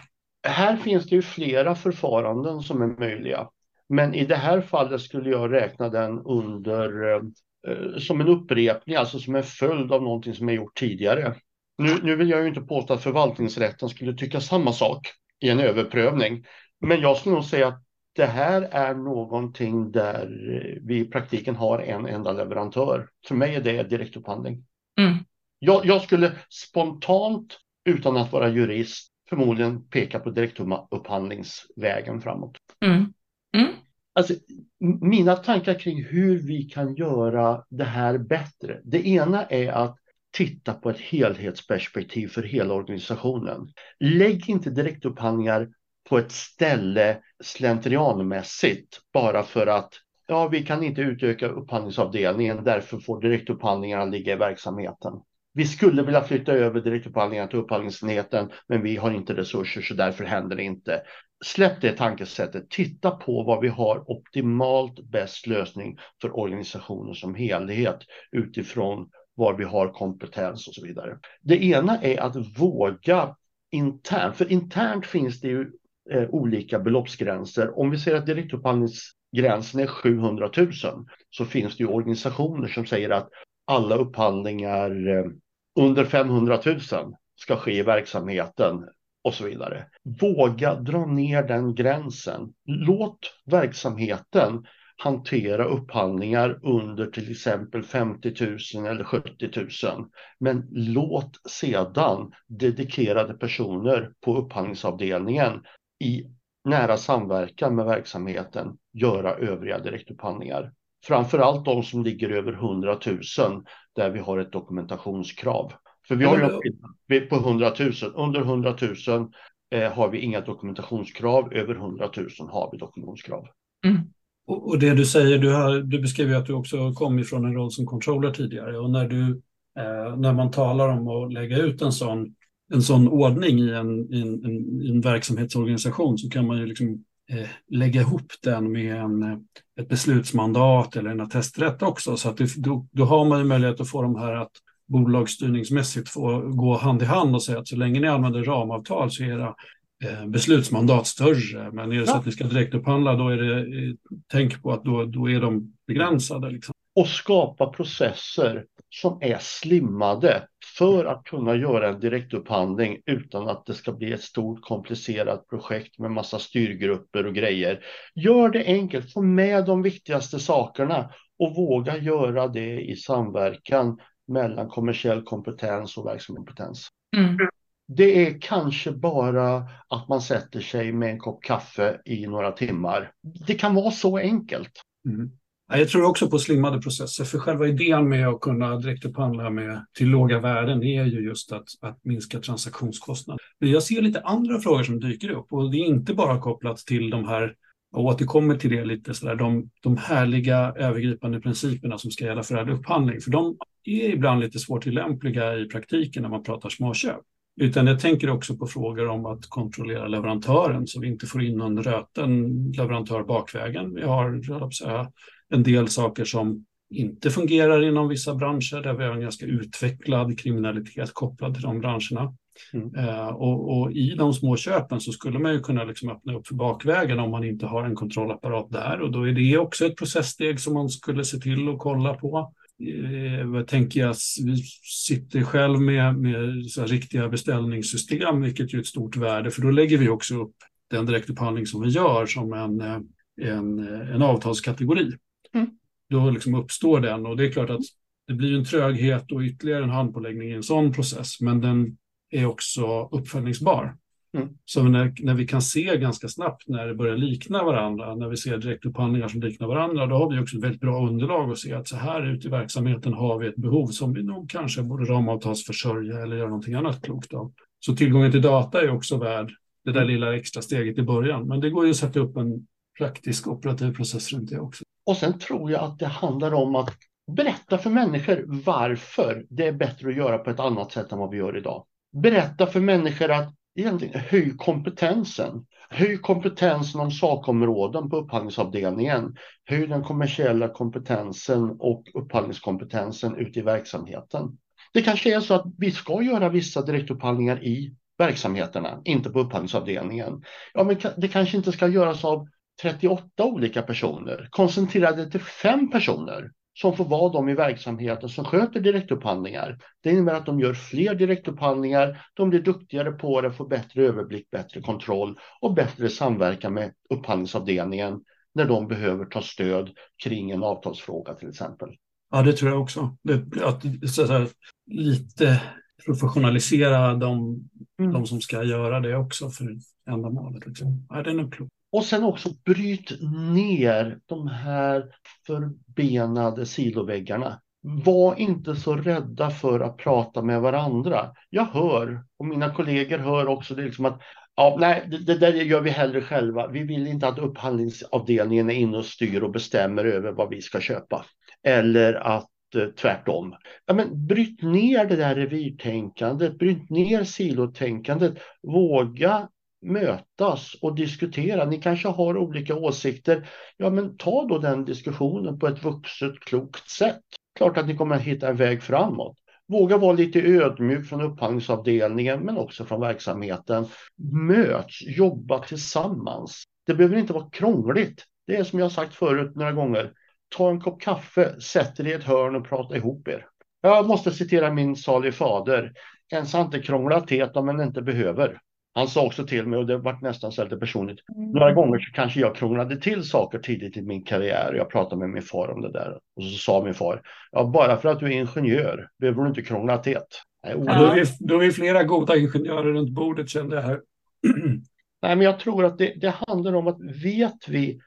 Här finns det ju flera förfaranden som är möjliga. Men i det här fallet skulle jag räkna den under eh, eh, som en upprepning, alltså som en följd av någonting som är gjort tidigare. Nu, nu vill jag ju inte påstå att förvaltningsrätten skulle tycka samma sak i en överprövning. Men jag skulle nog säga att det här är någonting där vi i praktiken har en enda leverantör. För mig är det direktupphandling. Mm. Jag, jag skulle spontant, utan att vara jurist, förmodligen peka på direktupphandlingsvägen framåt. Mm. Mm. Alltså, mina tankar kring hur vi kan göra det här bättre. Det ena är att titta på ett helhetsperspektiv för hela organisationen. Lägg inte direktupphandlingar på ett ställe slentrianmässigt bara för att ja, vi kan inte utöka upphandlingsavdelningen, därför får direktupphandlingarna ligga i verksamheten. Vi skulle vilja flytta över direktupphandlingarna till upphandlingsenheten, men vi har inte resurser så därför händer det inte. Släpp det tankesättet. Titta på vad vi har optimalt bäst lösning för organisationen som helhet utifrån var vi har kompetens och så vidare. Det ena är att våga internt, för internt finns det ju eh, olika beloppsgränser. Om vi säger att direktupphandlingsgränsen är 700 000 så finns det ju organisationer som säger att alla upphandlingar eh, under 500 000 ska ske i verksamheten och så vidare. Våga dra ner den gränsen. Låt verksamheten hantera upphandlingar under till exempel 50 000 eller 70 000. Men låt sedan dedikerade personer på upphandlingsavdelningen i nära samverkan med verksamheten göra övriga direktupphandlingar. Framför allt de som ligger över 100 000 där vi har ett dokumentationskrav. För vi har ju på 100 000, under 100 000 eh, har vi inga dokumentationskrav, över 100 000 har vi dokumentationskrav. Mm. Och, och, det du säger, du, har, du beskrev ju att du också kom ifrån en roll som controller tidigare och när, du, eh, när man talar om att lägga ut en sån, en sån ordning i en, en, en, en verksamhetsorganisation så kan man ju liksom eh, lägga ihop den med en, eh, ett beslutsmandat eller en attesträtt också. Så att det, då, då har man ju möjlighet att få de här att bolagsstyrningsmässigt få gå hand i hand och säga att så länge ni använder ramavtal så är era eh, beslutsmandat större. Men är det så att ni ska direktupphandla då är det, eh, tänk på att då, då är de begränsade. Liksom. Och skapa processer som är slimmade för att kunna göra en direktupphandling utan att det ska bli ett stort komplicerat projekt med massa styrgrupper och grejer. Gör det enkelt, få med de viktigaste sakerna och våga göra det i samverkan mellan kommersiell kompetens och verksamhetskompetens. Mm. Det är kanske bara att man sätter sig med en kopp kaffe i några timmar. Det kan vara så enkelt. Mm. Jag tror också på slimmade processer, för själva idén med att kunna direktupphandla med till låga värden är ju just att, att minska transaktionskostnader. Men jag ser lite andra frågor som dyker upp och det är inte bara kopplat till de här och återkommer till det lite sådär, de, de härliga övergripande principerna som ska gälla för all upphandling. För de är ibland lite svårtillämpliga i praktiken när man pratar småköp. Utan jag tänker också på frågor om att kontrollera leverantören så vi inte får in någon röten leverantör bakvägen. Vi har säga, en del saker som inte fungerar inom vissa branscher där vi har en ganska utvecklad kriminalitet kopplad till de branscherna. Mm. Uh, och, och, i de små köpen så skulle man ju kunna liksom öppna upp för bakvägen om man inte har en kontrollapparat där och då är det också ett processsteg som man skulle se till att kolla på. Uh, vad tänker jag, vi sitter själv med, med så riktiga beställningssystem, vilket är ett stort värde, för då lägger vi också upp den direktupphandling som vi gör som en, eh, en, en avtalskategori. Mm. Då liksom uppstår den och det är klart att det blir en tröghet och ytterligare en handpåläggning i en sån process, men den är också uppföljningsbar. Mm. Så när, när vi kan se ganska snabbt när det börjar likna varandra, när vi ser direktupphandlingar som liknar varandra, då har vi också ett väldigt bra underlag att se att så här ute i verksamheten har vi ett behov som vi nog kanske borde ramavtalsförsörja eller göra någonting annat klokt av. Så tillgången till data är också värd det där lilla extra steget i början. Men det går ju att sätta upp en praktisk operativ process runt det också. Och sen tror jag att det handlar om att berätta för människor varför det är bättre att göra på ett annat sätt än vad vi gör idag berätta för människor att egentligen höj kompetensen. Höj kompetensen om sakområden på upphandlingsavdelningen. Höj den kommersiella kompetensen och upphandlingskompetensen ute i verksamheten. Det kanske är så att vi ska göra vissa direktupphandlingar i verksamheterna, inte på upphandlingsavdelningen. Ja, men det kanske inte ska göras av 38 olika personer. Koncentrera det till fem personer som får vara de i verksamheten som sköter direktupphandlingar. Det innebär att de gör fler direktupphandlingar, de blir duktigare på det, får bättre överblick, bättre kontroll och bättre samverkan med upphandlingsavdelningen när de behöver ta stöd kring en avtalsfråga till exempel. Ja, det tror jag också. Det, att, så här, lite professionalisera de, mm. de som ska göra det också för ändamålet. Liksom. Ja, det är nog klokt. Och sen också bryt ner de här förbenade siloväggarna. Var inte så rädda för att prata med varandra. Jag hör, och mina kollegor hör också, det liksom att ja, nej, det, det där gör vi hellre själva. Vi vill inte att upphandlingsavdelningen är inne och styr och bestämmer över vad vi ska köpa. Eller att eh, tvärtom. Ja, men bryt ner det där revirtänkandet, bryt ner silotänkandet, våga mötas och diskutera. Ni kanske har olika åsikter. Ja, men ta då den diskussionen på ett vuxet, klokt sätt. Klart att ni kommer att hitta en väg framåt. Våga vara lite ödmjuk från upphandlingsavdelningen men också från verksamheten. Möts, jobba tillsammans. Det behöver inte vara krångligt. Det är som jag sagt förut några gånger. Ta en kopp kaffe, sätt er i ett hörn och prata ihop er. Jag måste citera min salig fader. En ska inte krångla till om man inte behöver. Han sa också till mig, och det var nästan så lite personligt, mm. några gånger så kanske jag krånglade till saker tidigt i min karriär. Jag pratade med min far om det där och så sa min far, ja, bara för att du är ingenjör behöver du inte krångla till. Nej, ja, då, är vi, då är vi flera goda ingenjörer runt bordet kände jag här. Nej, men jag tror att det, det handlar om att vet vi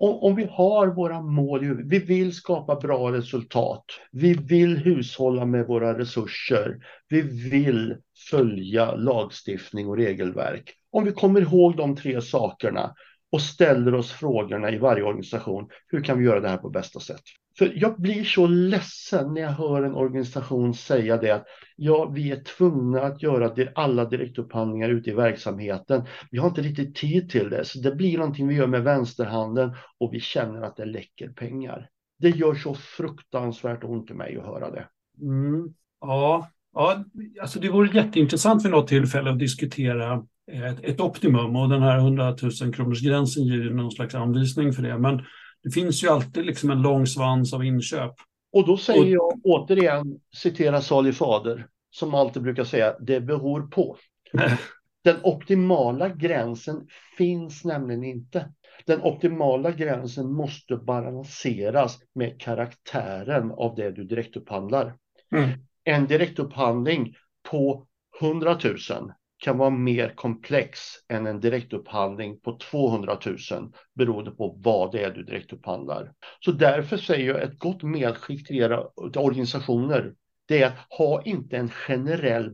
om vi har våra mål, vi vill skapa bra resultat, vi vill hushålla med våra resurser, vi vill följa lagstiftning och regelverk. Om vi kommer ihåg de tre sakerna och ställer oss frågorna i varje organisation, hur kan vi göra det här på bästa sätt? För jag blir så ledsen när jag hör en organisation säga det att ja, vi är tvungna att göra alla direktupphandlingar ute i verksamheten. Vi har inte riktigt tid till det, så det blir någonting vi gör med vänsterhanden och vi känner att det läcker pengar. Det gör så fruktansvärt ont i mig att höra det. Mm. Ja, ja, alltså det vore jätteintressant vid något tillfälle att diskutera eh, ett, ett optimum och den här 100 000 kronors gränsen ger ju någon slags anvisning för det. Men det finns ju alltid liksom en lång svans av inköp. Och då säger jag återigen, citera salig fader, som alltid brukar säga, det beror på. Den optimala gränsen finns nämligen inte. Den optimala gränsen måste balanseras med karaktären av det du direktupphandlar. Mm. En direktupphandling på 100 000 kan vara mer komplex än en direktupphandling på 200 000 beroende på vad det är du direktupphandlar. Så därför säger jag ett gott medskick till era organisationer det är att ha inte en generell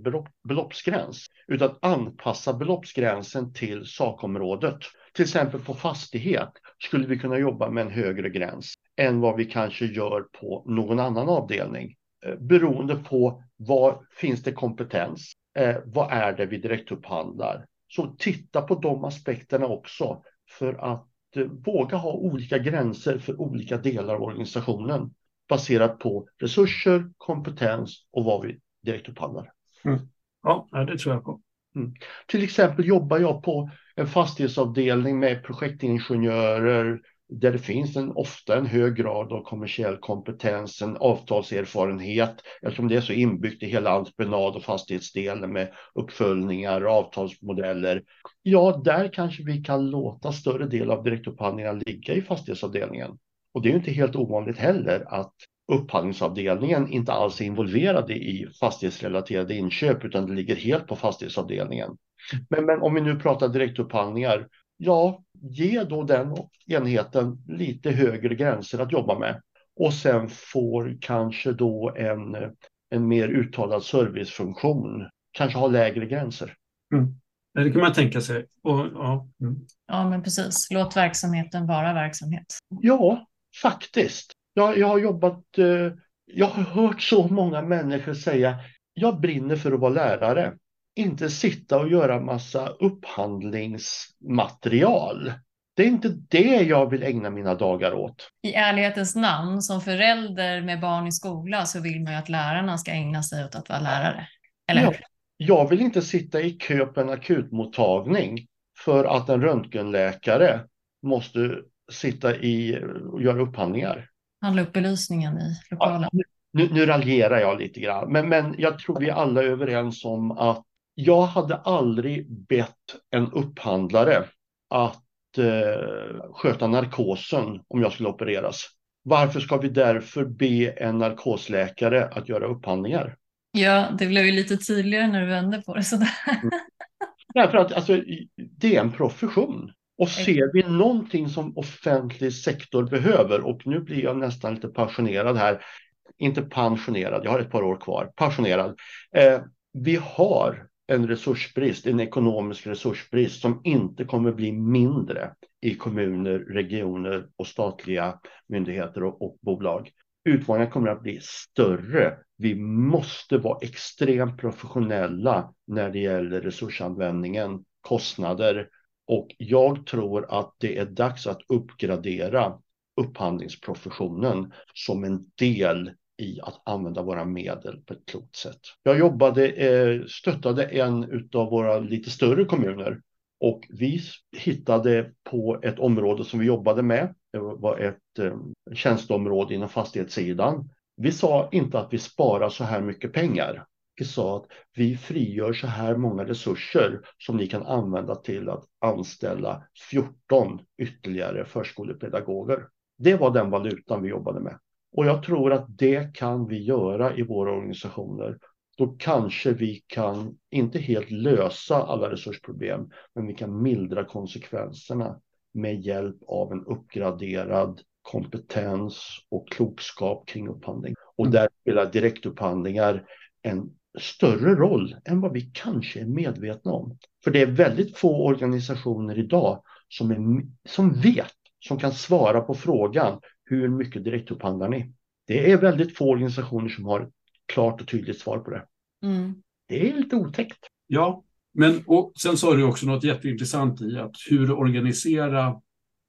beloppsgräns utan anpassa beloppsgränsen till sakområdet. Till exempel på fastighet skulle vi kunna jobba med en högre gräns än vad vi kanske gör på någon annan avdelning eh, beroende på var finns det kompetens? Eh, vad är det vi direktupphandlar? Så titta på de aspekterna också för att eh, våga ha olika gränser för olika delar av organisationen baserat på resurser, kompetens och vad vi direktupphandlar. Mm. Ja, det tror jag på. Mm. Till exempel jobbar jag på en fastighetsavdelning med projektingenjörer, där det finns en, ofta en hög grad av kommersiell kompetens, en avtalserfarenhet, eftersom det är så inbyggt i hela entreprenad och fastighetsdelen med uppföljningar och avtalsmodeller. Ja, där kanske vi kan låta större del av direktupphandlingarna ligga i fastighetsavdelningen. Och det är inte helt ovanligt heller att upphandlingsavdelningen inte alls är involverade i fastighetsrelaterade inköp utan det ligger helt på fastighetsavdelningen. Men, men om vi nu pratar direktupphandlingar ja, ge då den enheten lite högre gränser att jobba med. Och sen får kanske då en, en mer uttalad servicefunktion kanske ha lägre gränser. Mm. Det kan man tänka sig. Och, ja. Mm. ja, men precis. Låt verksamheten vara verksamhet. Ja, faktiskt. Jag, jag har jobbat, eh, jag har hört så många människor säga jag brinner för att vara lärare inte sitta och göra massa upphandlingsmaterial. Det är inte det jag vill ägna mina dagar åt. I ärlighetens namn, som förälder med barn i skola så vill man ju att lärarna ska ägna sig åt att vara lärare. Eller hur? jag vill inte sitta i kö på en akutmottagning för att en röntgenläkare måste sitta i och göra upphandlingar. Handla upp belysningen i lokalen. Ja, nu, nu raljerar jag lite grann, men, men jag tror vi alla är överens om att jag hade aldrig bett en upphandlare att eh, sköta narkosen om jag skulle opereras. Varför ska vi därför be en narkosläkare att göra upphandlingar? Ja, det blev ju lite tydligare när du vände på det sådär. Mm. Därför att alltså, det är en profession. Och ser vi någonting som offentlig sektor behöver, och nu blir jag nästan lite passionerad här, inte pensionerad, jag har ett par år kvar, passionerad. Eh, vi har en resursbrist, en ekonomisk resursbrist som inte kommer bli mindre i kommuner, regioner och statliga myndigheter och, och bolag. Utmaningarna kommer att bli större. Vi måste vara extremt professionella när det gäller resursanvändningen, kostnader och jag tror att det är dags att uppgradera upphandlingsprofessionen som en del i att använda våra medel på ett klokt sätt. Jag jobbade, eh, stöttade en av våra lite större kommuner och vi hittade på ett område som vi jobbade med. Det var ett eh, tjänsteområde inom fastighetssidan. Vi sa inte att vi sparar så här mycket pengar. Vi sa att vi frigör så här många resurser som ni kan använda till att anställa 14 ytterligare förskolepedagoger. Det var den valutan vi jobbade med. Och jag tror att det kan vi göra i våra organisationer. Då kanske vi kan, inte helt lösa alla resursproblem, men vi kan mildra konsekvenserna med hjälp av en uppgraderad kompetens och klokskap kring upphandling. Och mm. där spelar direktupphandlingar en större roll än vad vi kanske är medvetna om. För det är väldigt få organisationer idag som, är, som vet, som kan svara på frågan hur mycket direktupphandlar ni? Det är väldigt få organisationer som har ett klart och tydligt svar på det. Mm. Det är lite otäckt. Ja, men och sen sa du också något jätteintressant i att hur organisera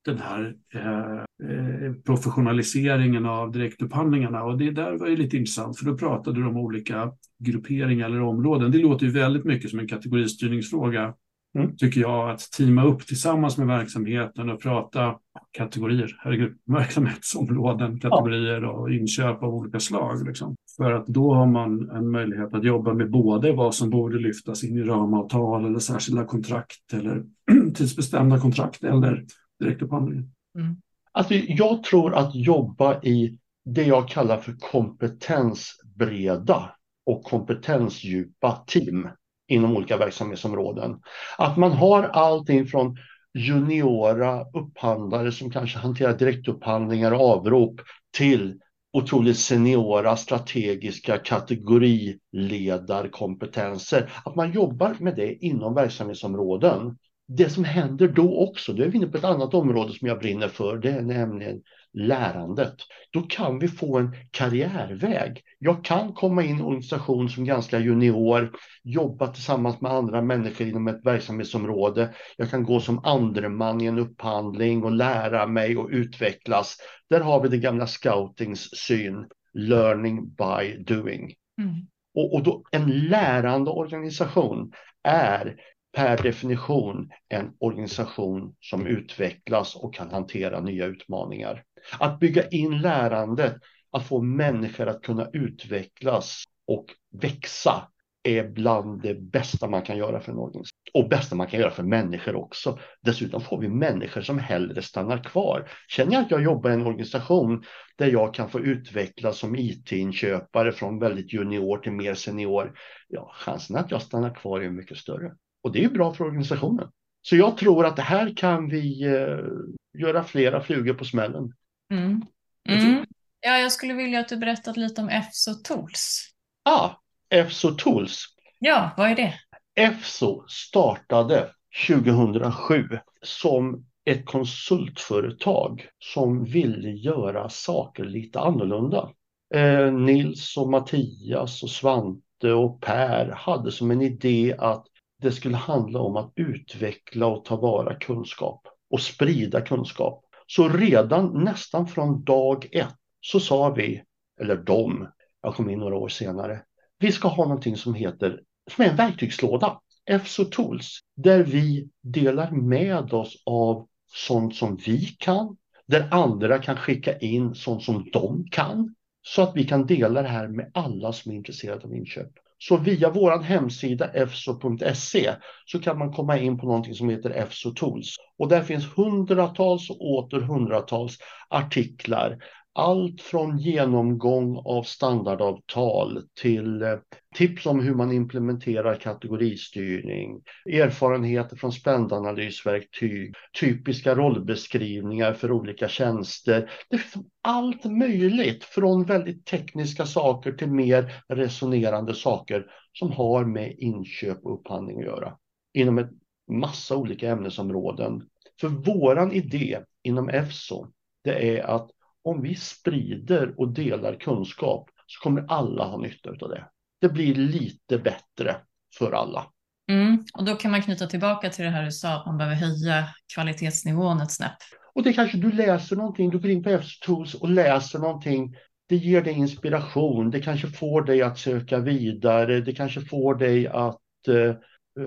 den här eh, eh, professionaliseringen av direktupphandlingarna. Och det där var ju lite intressant, för då pratade du om olika grupperingar eller områden. Det låter ju väldigt mycket som en kategoristyrningsfråga mm. tycker jag, att teama upp tillsammans med verksamheten och prata kategorier, herregud, verksamhetsområden, kategorier och inköp av olika slag. Liksom. För att då har man en möjlighet att jobba med både vad som borde lyftas in i ramavtal eller särskilda kontrakt eller tidsbestämda kontrakt eller direktupphandling. Mm. Alltså, jag tror att jobba i det jag kallar för kompetensbreda och kompetensdjupa team inom olika verksamhetsområden. Att man har allting från juniora upphandlare som kanske hanterar direktupphandlingar och avrop till otroligt seniora strategiska kategoriledarkompetenser. Att man jobbar med det inom verksamhetsområden. Det som händer då också, då är vi inne på ett annat område som jag brinner för, det är nämligen lärandet. Då kan vi få en karriärväg. Jag kan komma in i en organisation som ganska junior, jobba tillsammans med andra människor inom ett verksamhetsområde. Jag kan gå som andreman i en upphandling och lära mig och utvecklas. Där har vi det gamla scoutings syn, learning by doing. Mm. Och, och då, en lärande organisation är per definition en organisation som utvecklas och kan hantera nya utmaningar. Att bygga in lärandet, att få människor att kunna utvecklas och växa är bland det bästa man kan göra för en organisation. Och bästa man kan göra för människor också. Dessutom får vi människor som hellre stannar kvar. Känner jag att jag jobbar i en organisation där jag kan få utvecklas som IT-inköpare från väldigt junior till mer senior, ja, chansen att jag stannar kvar är mycket större. Och det är bra för organisationen. Så jag tror att det här kan vi eh, göra flera flugor på smällen. Mm. Mm. Ja, jag skulle vilja att du berättat lite om EFSO Tools. Ja, ah, EFSO Tools. Ja, vad är det? EFSO startade 2007 som ett konsultföretag som ville göra saker lite annorlunda. Eh, Nils och Mattias och Svante och Per hade som en idé att det skulle handla om att utveckla och ta vara kunskap och sprida kunskap. Så redan nästan från dag ett så sa vi, eller de, jag kom in några år senare, vi ska ha någonting som heter, som är en verktygslåda, FSO Tools, där vi delar med oss av sånt som vi kan, där andra kan skicka in sånt som de kan, så att vi kan dela det här med alla som är intresserade av inköp. Så via vår hemsida efso.se så kan man komma in på någonting som heter EFSO Tools. Och där finns hundratals och åter hundratals artiklar, allt från genomgång av standardavtal till eh, tips om hur man implementerar kategoristyrning, erfarenheter från spändanalysverktyg, typiska rollbeskrivningar för olika tjänster. Det finns liksom allt möjligt från väldigt tekniska saker till mer resonerande saker som har med inköp och upphandling att göra inom en massa olika ämnesområden. För våran idé inom EFSO, det är att om vi sprider och delar kunskap så kommer alla ha nytta av det. Det blir lite bättre för alla. Mm, och då kan man knyta tillbaka till det här du sa, att man behöver höja kvalitetsnivån ett snäpp. Och det kanske du läser någonting, du går in på F-tools och läser någonting. Det ger dig inspiration, det kanske får dig att söka vidare, det kanske får dig att eh,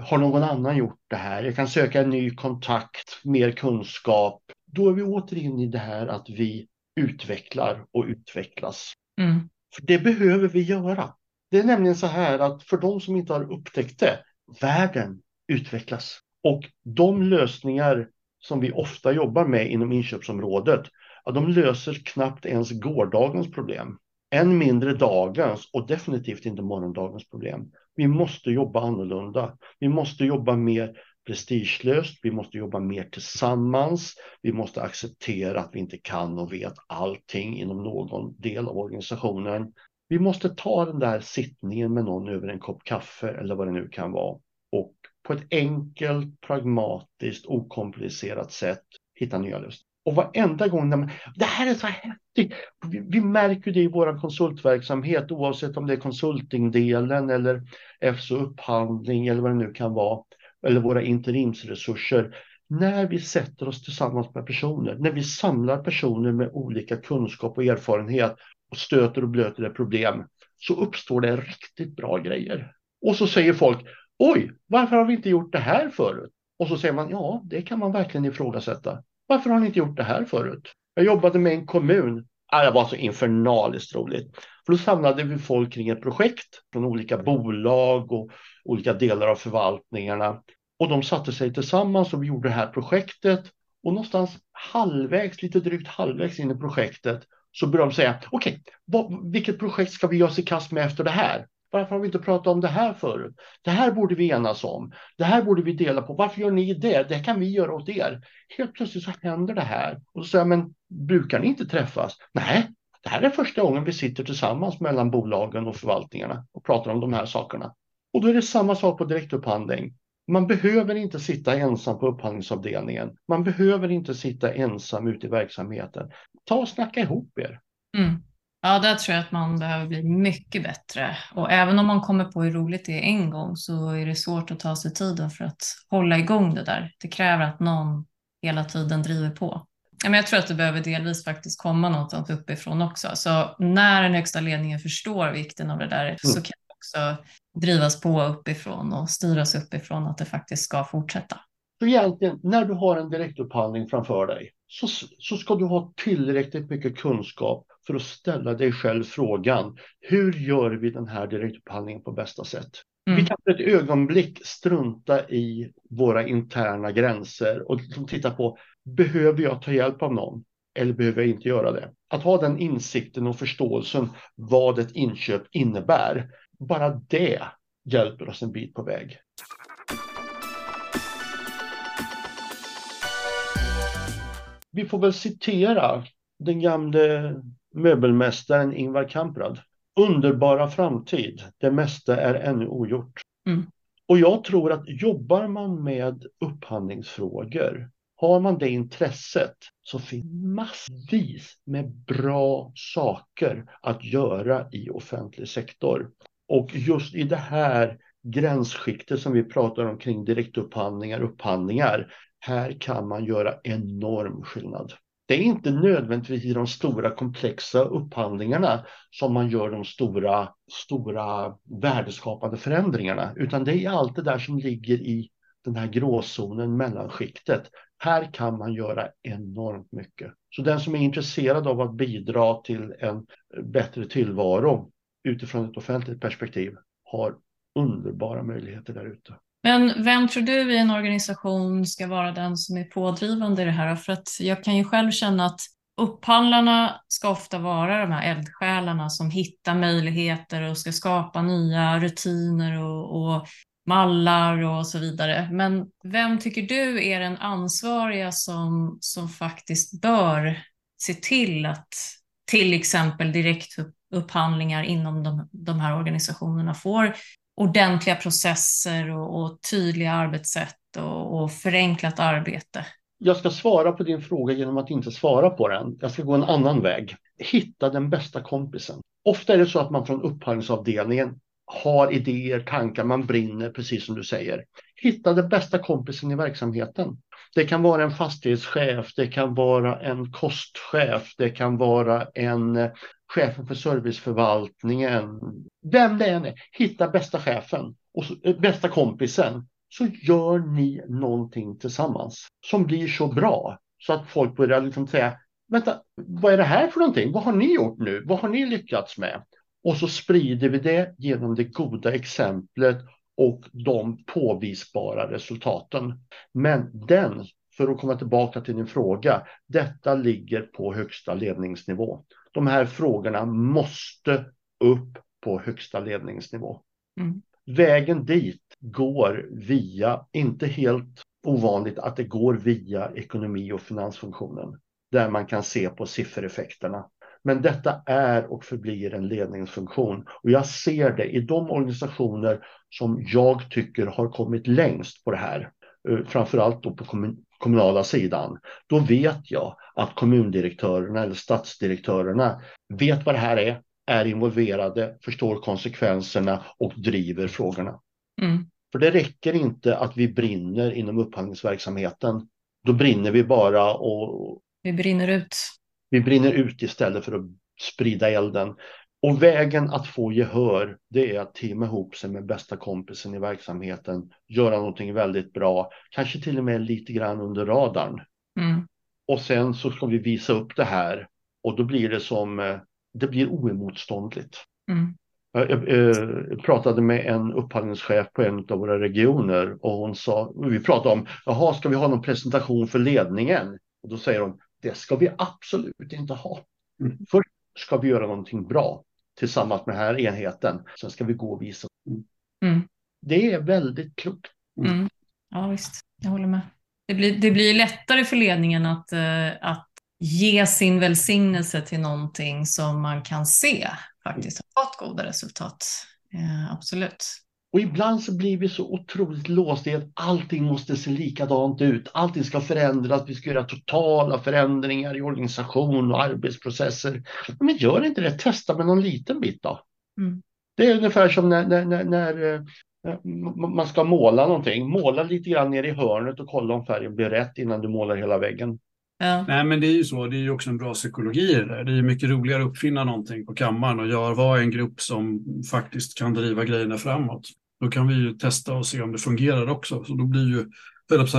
har någon annan gjort det här? Jag kan söka en ny kontakt, mer kunskap. Då är vi återigen i det här att vi utvecklar och utvecklas. Mm. För det behöver vi göra. Det är nämligen så här att för de som inte har upptäckt det, världen utvecklas. Och de lösningar som vi ofta jobbar med inom inköpsområdet, ja, de löser knappt ens gårdagens problem. Än mindre dagens och definitivt inte morgondagens problem. Vi måste jobba annorlunda. Vi måste jobba mer prestigelöst, vi måste jobba mer tillsammans, vi måste acceptera att vi inte kan och vet allting inom någon del av organisationen. Vi måste ta den där sittningen med någon över en kopp kaffe eller vad det nu kan vara och på ett enkelt, pragmatiskt, okomplicerat sätt hitta nya lösningar. Och varenda gång när man, det här är så häftigt. Vi, vi märker det i vår konsultverksamhet oavsett om det är konsultingdelen eller FSO upphandling eller vad det nu kan vara eller våra interimsresurser. När vi sätter oss tillsammans med personer, när vi samlar personer med olika kunskap och erfarenhet och stöter och blöter ett problem så uppstår det riktigt bra grejer. Och så säger folk, oj, varför har vi inte gjort det här förut? Och så säger man, ja, det kan man verkligen ifrågasätta. Varför har ni inte gjort det här förut? Jag jobbade med en kommun. Ah, det var så infernaliskt roligt. För då samlade vi folk kring ett projekt från olika bolag och olika delar av förvaltningarna. Och de satte sig tillsammans och vi gjorde det här projektet. Och någonstans halvvägs, lite drygt halvvägs in i projektet så började de säga, okej, okay, vilket projekt ska vi göra oss i kast med efter det här? Varför har vi inte pratat om det här förut? Det här borde vi enas om. Det här borde vi dela på. Varför gör ni det? Det kan vi göra åt er. Helt plötsligt så händer det här. Och så säger jag, men brukar ni inte träffas? Nej, det här är första gången vi sitter tillsammans mellan bolagen och förvaltningarna och pratar om de här sakerna. Och då är det samma sak på direktupphandling. Man behöver inte sitta ensam på upphandlingsavdelningen. Man behöver inte sitta ensam ute i verksamheten. Ta och snacka ihop er. Mm. Ja, där tror jag att man behöver bli mycket bättre. Och även om man kommer på hur roligt det är en gång så är det svårt att ta sig tiden för att hålla igång det där. Det kräver att någon hela tiden driver på. Men jag tror att det behöver delvis faktiskt komma något uppifrån också. Så när den högsta ledningen förstår vikten av det där mm. så kan det också drivas på uppifrån och styras uppifrån att det faktiskt ska fortsätta. Så egentligen, när du har en direktupphandling framför dig så, så ska du ha tillräckligt mycket kunskap för att ställa dig själv frågan, hur gör vi den här direktupphandlingen på bästa sätt? Mm. Vi kan för ett ögonblick strunta i våra interna gränser och liksom titta på, behöver jag ta hjälp av någon? Eller behöver jag inte göra det? Att ha den insikten och förståelsen vad ett inköp innebär, bara det hjälper oss en bit på väg. Vi får väl citera den gamle möbelmästaren Ingvar Kamprad. Underbara framtid, det mesta är ännu ogjort. Mm. Och jag tror att jobbar man med upphandlingsfrågor, har man det intresset så finns massvis med bra saker att göra i offentlig sektor. Och just i det här gränsskiktet som vi pratar om kring direktupphandlingar, upphandlingar, här kan man göra enorm skillnad. Det är inte nödvändigtvis i de stora komplexa upphandlingarna som man gör de stora, stora värdeskapande förändringarna, utan det är allt det där som ligger i den här gråzonen, mellanskiktet. Här kan man göra enormt mycket. Så den som är intresserad av att bidra till en bättre tillvaro utifrån ett offentligt perspektiv har underbara möjligheter där ute. Men vem tror du i en organisation ska vara den som är pådrivande i det här? För att jag kan ju själv känna att upphandlarna ska ofta vara de här eldsjälarna som hittar möjligheter och ska skapa nya rutiner och, och mallar och så vidare. Men vem tycker du är den ansvariga som, som faktiskt bör se till att till exempel direktupphandlingar inom de, de här organisationerna får ordentliga processer och, och tydliga arbetssätt och, och förenklat arbete? Jag ska svara på din fråga genom att inte svara på den. Jag ska gå en annan väg. Hitta den bästa kompisen. Ofta är det så att man från upphandlingsavdelningen har idéer, tankar, man brinner, precis som du säger. Hitta den bästa kompisen i verksamheten. Det kan vara en fastighetschef, det kan vara en kostchef, det kan vara en eh, chefen chef för serviceförvaltningen. Vem det än är, hitta bästa chefen och så, eh, bästa kompisen så gör ni någonting tillsammans som blir så bra så att folk börjar liksom säga Vänta, vad är det här för någonting? Vad har ni gjort nu? Vad har ni lyckats med? Och så sprider vi det genom det goda exemplet och de påvisbara resultaten. Men den, för att komma tillbaka till din fråga, detta ligger på högsta ledningsnivå. De här frågorna måste upp på högsta ledningsnivå. Mm. Vägen dit går via, inte helt ovanligt att det går via ekonomi och finansfunktionen där man kan se på siffereffekterna. Men detta är och förblir en ledningsfunktion och jag ser det i de organisationer som jag tycker har kommit längst på det här, eh, framförallt då på kommunala sidan. Då vet jag att kommundirektörerna eller stadsdirektörerna vet vad det här är, är involverade, förstår konsekvenserna och driver frågorna. Mm. För det räcker inte att vi brinner inom upphandlingsverksamheten. Då brinner vi bara och... Vi brinner ut. Vi brinner ut istället för att sprida elden. Och vägen att få gehör, det är att teama ihop sig med bästa kompisen i verksamheten, göra någonting väldigt bra, kanske till och med lite grann under radarn. Mm. Och sen så ska vi visa upp det här och då blir det som, eh, det blir oemotståndligt. Mm. Jag, jag, jag, pratade med en upphandlingschef på en av våra regioner och hon sa, vi pratade om, jaha, ska vi ha någon presentation för ledningen? Och då säger hon, det ska vi absolut inte ha. Mm. Först ska vi göra någonting bra tillsammans med den här enheten. Sen ska vi gå och visa. Mm. Det är väldigt klokt. Mm. Ja, visst. Jag håller med. Det blir, det blir lättare för ledningen att, uh, att ge sin välsignelse till någonting som man kan se faktiskt har fått goda resultat. Uh, absolut. Och ibland så blir vi så otroligt låsta i att allting måste se likadant ut. Allting ska förändras. Vi ska göra totala förändringar i organisation och arbetsprocesser. Men gör inte det. Testa med någon liten bit då. Mm. Det är ungefär som när, när, när, när eh, man ska måla någonting. Måla lite grann ner i hörnet och kolla om färgen blir rätt innan du målar hela väggen. Ja. Nej, men det är ju så. Det är ju också en bra psykologi det där. Det är mycket roligare att uppfinna någonting på kammaren och göra vara en grupp som faktiskt kan driva grejerna framåt. Då kan vi ju testa och se om det fungerar också. Så då blir ju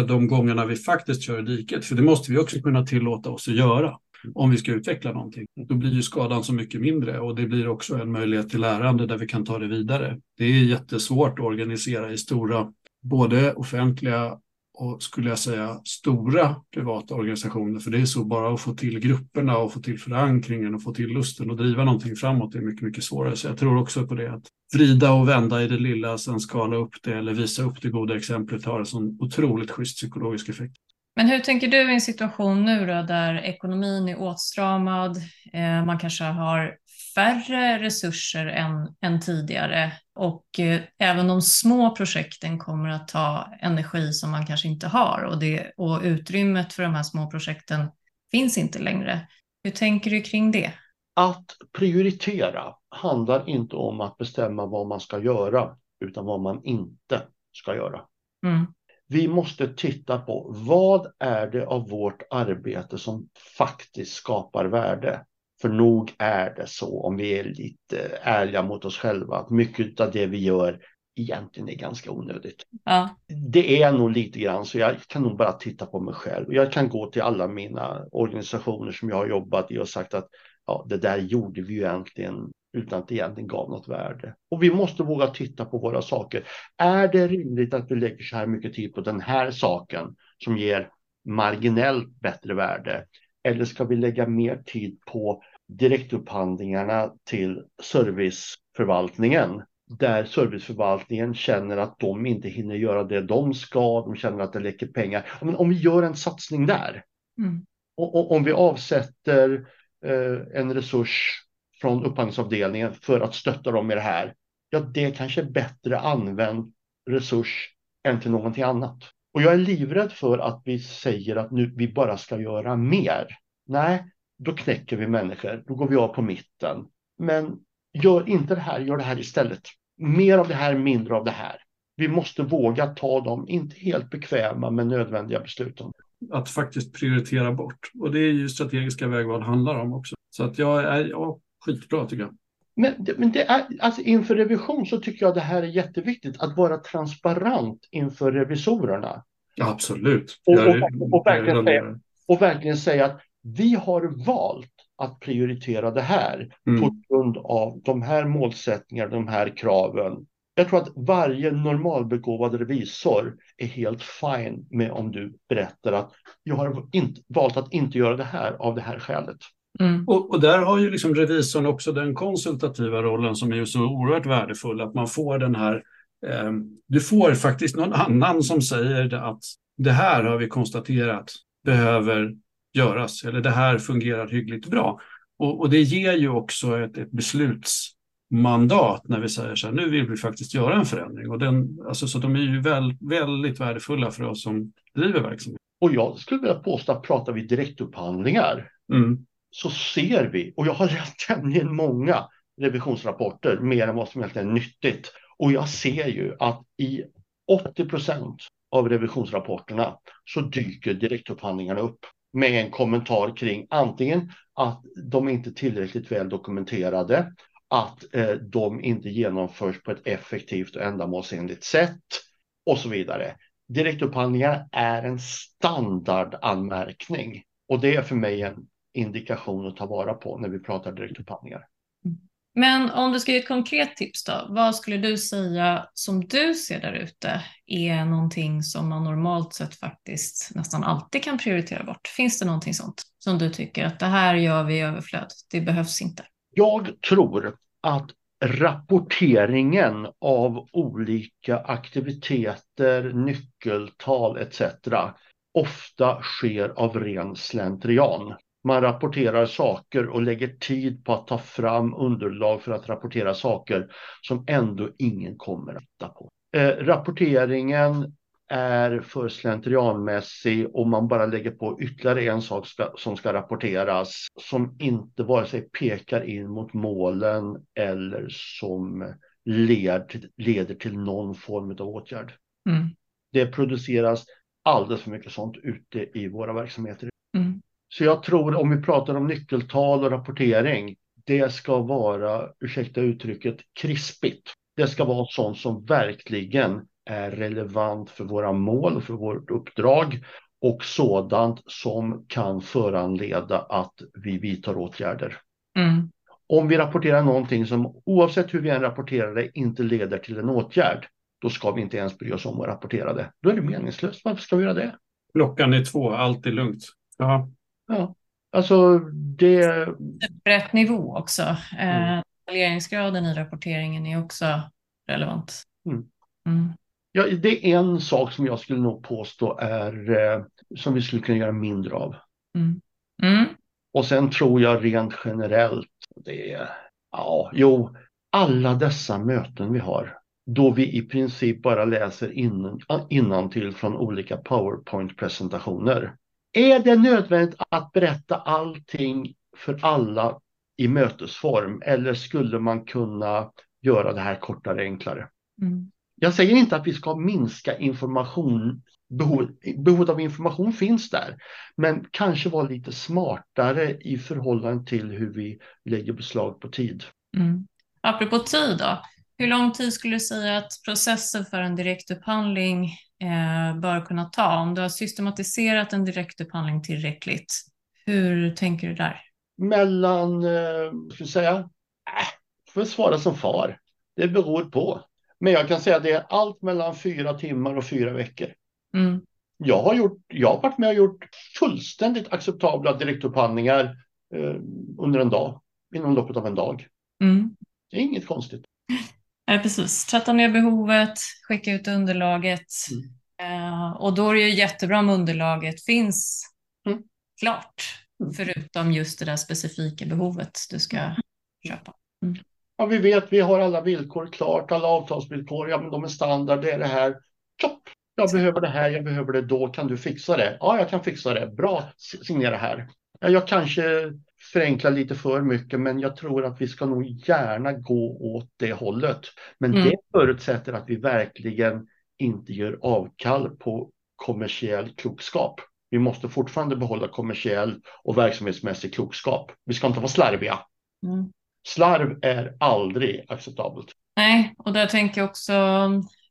de gångerna vi faktiskt kör i diket, för det måste vi också kunna tillåta oss att göra om vi ska utveckla någonting. Då blir ju skadan så mycket mindre och det blir också en möjlighet till lärande där vi kan ta det vidare. Det är jättesvårt att organisera i stora, både offentliga och skulle jag säga stora privata organisationer. För det är så bara att få till grupperna och få till förankringen och få till lusten och driva någonting framåt är mycket, mycket svårare. Så jag tror också på det att vrida och vända i det lilla, sen skala upp det eller visa upp det goda exemplet har en sån otroligt schysst psykologisk effekt. Men hur tänker du i en situation nu då där ekonomin är åtstramad, eh, man kanske har färre resurser än, än tidigare och eh, även de små projekten kommer att ta energi som man kanske inte har och, det, och utrymmet för de här små projekten finns inte längre. Hur tänker du kring det? Att prioritera handlar inte om att bestämma vad man ska göra utan vad man inte ska göra. Mm. Vi måste titta på vad är det av vårt arbete som faktiskt skapar värde? För nog är det så, om vi är lite ärliga mot oss själva, att mycket av det vi gör egentligen är ganska onödigt. Ja. Det är nog lite grann så jag kan nog bara titta på mig själv. Jag kan gå till alla mina organisationer som jag har jobbat i och sagt att ja, det där gjorde vi ju egentligen utan att det egentligen gav något värde. Och vi måste våga titta på våra saker. Är det rimligt att vi lägger så här mycket tid på den här saken som ger marginellt bättre värde? Eller ska vi lägga mer tid på direktupphandlingarna till serviceförvaltningen? Där serviceförvaltningen känner att de inte hinner göra det de ska, de känner att det läcker pengar. Men om vi gör en satsning där, mm. och, och, om vi avsätter eh, en resurs från upphandlingsavdelningen för att stötta dem med det här, ja det kanske är bättre använd resurs än till någonting annat. Och jag är livrädd för att vi säger att nu vi bara ska göra mer. Nej, då knäcker vi människor, då går vi av på mitten. Men gör inte det här, gör det här istället. Mer av det här, mindre av det här. Vi måste våga ta de, inte helt bekväma, men nödvändiga besluten. Att faktiskt prioritera bort. Och det är ju strategiska vägval handlar om också. Så att jag är ja, skitbra tycker jag. Men, men det är, alltså inför revision så tycker jag det här är jätteviktigt, att vara transparent inför revisorerna. absolut. Och, och, och, verkligen säga, och verkligen säga att vi har valt att prioritera det här mm. på grund av de här målsättningarna, de här kraven. Jag tror att varje normalbegåvad revisor är helt fine med om du berättar att jag har inte, valt att inte göra det här av det här skälet. Mm. Och, och, där har ju liksom revisorn också den konsultativa rollen som är ju så oerhört värdefull, att man får den här, eh, du får faktiskt någon annan som säger att det här har vi konstaterat behöver göras, eller det här fungerar hyggligt bra. Och, och det ger ju också ett, ett beslutsmandat när vi säger så här, nu vill vi faktiskt göra en förändring. Och den, alltså, så de är ju väl, väldigt värdefulla för oss som driver verksamhet. Och jag skulle vilja påstå att pratar vi direktupphandlingar mm så ser vi, och jag har läst tämligen många revisionsrapporter, mer än vad som egentligen är nyttigt. Och jag ser ju att i 80 procent av revisionsrapporterna så dyker direktupphandlingarna upp med en kommentar kring antingen att de inte är tillräckligt väl dokumenterade, att eh, de inte genomförs på ett effektivt och ändamålsenligt sätt och så vidare. Direktupphandlingar är en standardanmärkning och det är för mig en indikation att ta vara på när vi pratar direktupphandlingar. Men om du ska ge ett konkret tips då, vad skulle du säga som du ser där ute är någonting som man normalt sett faktiskt nästan alltid kan prioritera bort? Finns det någonting sånt som du tycker att det här gör vi i överflöd, det behövs inte? Jag tror att rapporteringen av olika aktiviteter, nyckeltal etc. ofta sker av ren slentrian man rapporterar saker och lägger tid på att ta fram underlag för att rapportera saker som ändå ingen kommer att titta på. Eh, rapporteringen är för slentrianmässig och man bara lägger på ytterligare en sak ska, som ska rapporteras som inte vare sig pekar in mot målen eller som led, leder till någon form av åtgärd. Mm. Det produceras alldeles för mycket sånt ute i våra verksamheter. Mm. Så jag tror om vi pratar om nyckeltal och rapportering, det ska vara, ursäkta uttrycket, krispigt. Det ska vara sånt som verkligen är relevant för våra mål och för vårt uppdrag och sådant som kan föranleda att vi vidtar åtgärder. Mm. Om vi rapporterar någonting som oavsett hur vi än rapporterar det inte leder till en åtgärd, då ska vi inte ens bry oss om att rapportera det. Då är det meningslöst. Varför ska vi göra det? Klockan är två, allt är lugnt. Ja. Ja, alltså det... Rätt nivå också. Eh, mm. i rapporteringen är också relevant. Mm. Mm. Ja, det är en sak som jag skulle nog påstå är eh, som vi skulle kunna göra mindre av. Mm. Mm. Och sen tror jag rent generellt, det är, ja, jo, alla dessa möten vi har, då vi i princip bara läser innan, innantill från olika PowerPoint-presentationer. Är det nödvändigt att berätta allting för alla i mötesform eller skulle man kunna göra det här kortare, enklare? Mm. Jag säger inte att vi ska minska information, behov, behovet av information finns där, men kanske vara lite smartare i förhållande till hur vi lägger beslag på tid. Mm. Apropå tid då, hur lång tid skulle du säga att processen för en direktupphandling eh, bör kunna ta? Om du har systematiserat en direktupphandling tillräckligt, hur tänker du där? Mellan, eh, ska säga, äh, får jag svara som far. Det beror på. Men jag kan säga att det är allt mellan fyra timmar och fyra veckor. Mm. Jag har, gjort, jag har varit med och gjort fullständigt acceptabla direktupphandlingar eh, under en dag, inom loppet av en dag. Mm. Det är inget konstigt. Nej, precis. Tratta ner behovet, skicka ut underlaget. Mm. Eh, och då är det ju jättebra om underlaget finns mm. klart, mm. förutom just det där specifika behovet du ska mm. köpa. Mm. Ja, vi vet, vi har alla villkor klart, alla avtalsvillkor, ja men de är standard, det är det här. Topp! Jag behöver det här, jag behöver det då, kan du fixa det? Ja, jag kan fixa det. Bra, signera här. Ja, jag kanske förenklar lite för mycket, men jag tror att vi ska nog gärna gå åt det hållet. Men mm. det förutsätter att vi verkligen inte gör avkall på kommersiell klokskap. Vi måste fortfarande behålla kommersiell och verksamhetsmässig klokskap. Vi ska inte vara slarviga. Mm. Slarv är aldrig acceptabelt. Nej, och där tänker jag också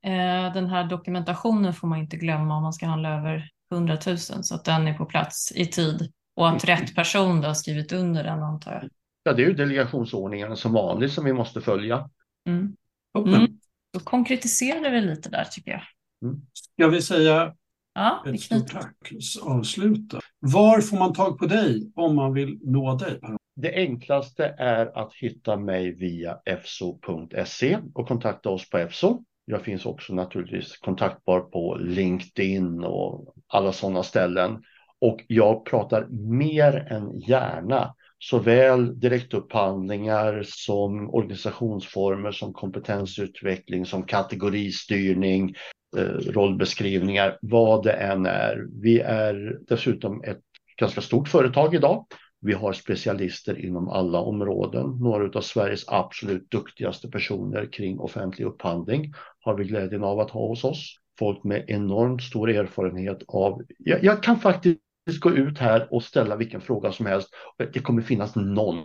eh, den här dokumentationen får man inte glömma om man ska handla över 100 000 så att den är på plats i tid och att rätt person då har skrivit under den antar jag. Ja, det är ju delegationsordningen som vanligt som vi måste följa. Mm. Mm. Då konkretiserade vi lite där tycker jag. Mm. Ska vi säga ja, ett stort tack avsluta. Var får man tag på dig om man vill nå dig? Det enklaste är att hitta mig via efso.se och kontakta oss på Efso. Jag finns också naturligtvis kontaktbar på LinkedIn och alla sådana ställen. Och jag pratar mer än gärna såväl direktupphandlingar som organisationsformer som kompetensutveckling som kategoristyrning, eh, rollbeskrivningar, vad det än är. Vi är dessutom ett ganska stort företag idag. Vi har specialister inom alla områden. Några av Sveriges absolut duktigaste personer kring offentlig upphandling har vi glädjen av att ha hos oss. Folk med enormt stor erfarenhet av, jag, jag kan faktiskt gå ut här och ställa vilken fråga som helst. Det kommer finnas någon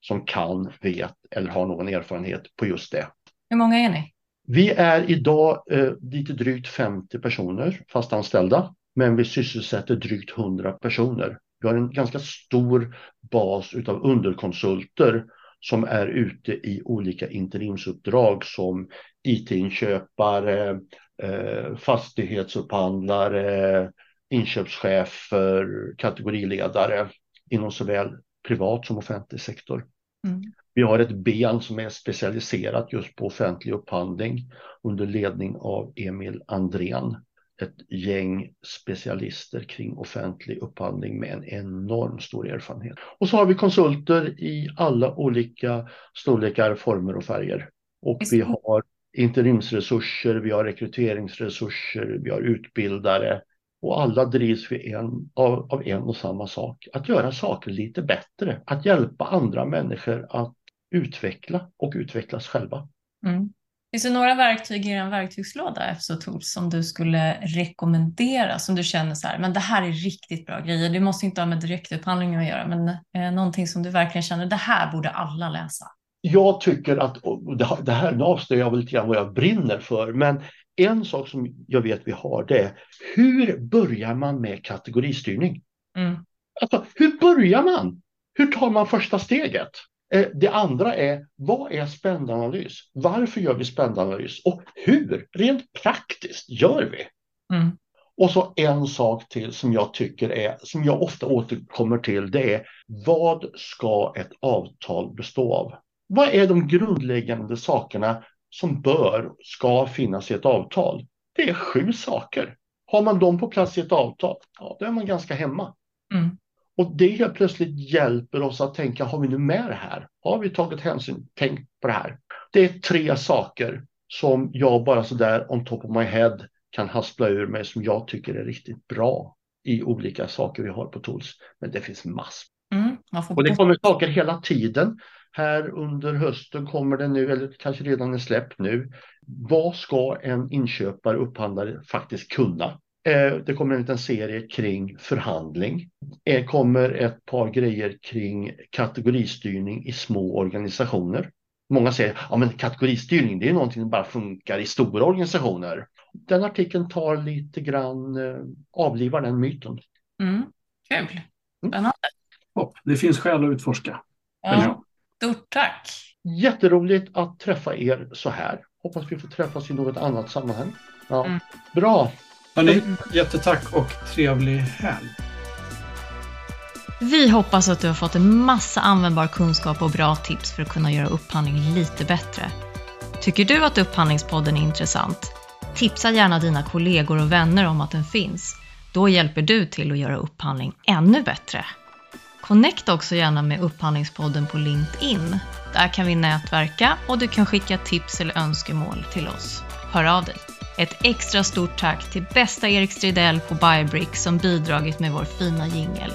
som kan, vet eller har någon erfarenhet på just det. Hur många är ni? Vi är idag eh, lite drygt 50 personer fastanställda, men vi sysselsätter drygt 100 personer. Vi har en ganska stor bas av underkonsulter som är ute i olika interimsuppdrag som IT-inköpare, eh, fastighetsupphandlare, inköpschefer, kategoriledare inom såväl privat som offentlig sektor. Mm. Vi har ett ben som är specialiserat just på offentlig upphandling under ledning av Emil Andrén. Ett gäng specialister kring offentlig upphandling med en enorm stor erfarenhet. Och så har vi konsulter i alla olika storlekar, former och färger. Och vi har interimsresurser, vi har rekryteringsresurser, vi har utbildare, och alla drivs en, av, av en och samma sak. Att göra saker lite bättre. Att hjälpa andra människor att utveckla och utvecklas själva. Mm. Finns det några verktyg i er verktygslåda, FSO Tools, som du skulle rekommendera? Som du känner så här, men det här är riktigt bra grejer. Det måste inte ha med direktupphandling att göra, men eh, någonting som du verkligen känner, det här borde alla läsa. Jag tycker att, det här, nu avslöjar jag väl lite grann vad jag brinner för, men en sak som jag vet vi har det är hur börjar man med kategoristyrning? Mm. Alltså, hur börjar man? Hur tar man första steget? Eh, det andra är, vad är spändanalys? Varför gör vi spändanalys? Och hur, rent praktiskt, gör vi? Mm. Och så en sak till som jag tycker är, som jag ofta återkommer till, det är vad ska ett avtal bestå av? Vad är de grundläggande sakerna som bör, ska finnas i ett avtal. Det är sju saker. Har man dem på plats i ett avtal, ja, då är man ganska hemma. Mm. Och det helt plötsligt hjälper oss att tänka, har vi nu med det här? Har vi tagit hänsyn, tänkt på det här? Det är tre saker som jag bara så där on top of my head kan haspla ur mig som jag tycker är riktigt bra i olika saker vi har på Tools. Men det finns massor. Mm, och det kommer saker hela tiden här under hösten kommer det nu, eller kanske redan är släppt nu. Vad ska en inköpare, upphandlare faktiskt kunna? Eh, det kommer en liten serie kring förhandling. Det eh, kommer ett par grejer kring kategoristyrning i små organisationer. Många säger att kategoristyrning det är någonting som bara funkar i stora organisationer. Den artikeln tar lite grann, eh, avlivar den myten. Mm, kul, mm. spännande. Det finns skäl att utforska. Ja. Stort tack! Jätteroligt att träffa er så här. Hoppas vi får träffas i något annat sammanhang. Ja. Mm. Bra! Hörrni, jättetack och trevlig helg. Vi hoppas att du har fått en massa användbar kunskap och bra tips för att kunna göra upphandling lite bättre. Tycker du att Upphandlingspodden är intressant? Tipsa gärna dina kollegor och vänner om att den finns. Då hjälper du till att göra upphandling ännu bättre. Connecta också gärna med Upphandlingspodden på LinkedIn. Där kan vi nätverka och du kan skicka tips eller önskemål till oss. Hör av dig! Ett extra stort tack till bästa Erik Stridell på Biobrick som bidragit med vår fina jingel.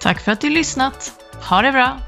Tack för att du lyssnat. Ha det bra!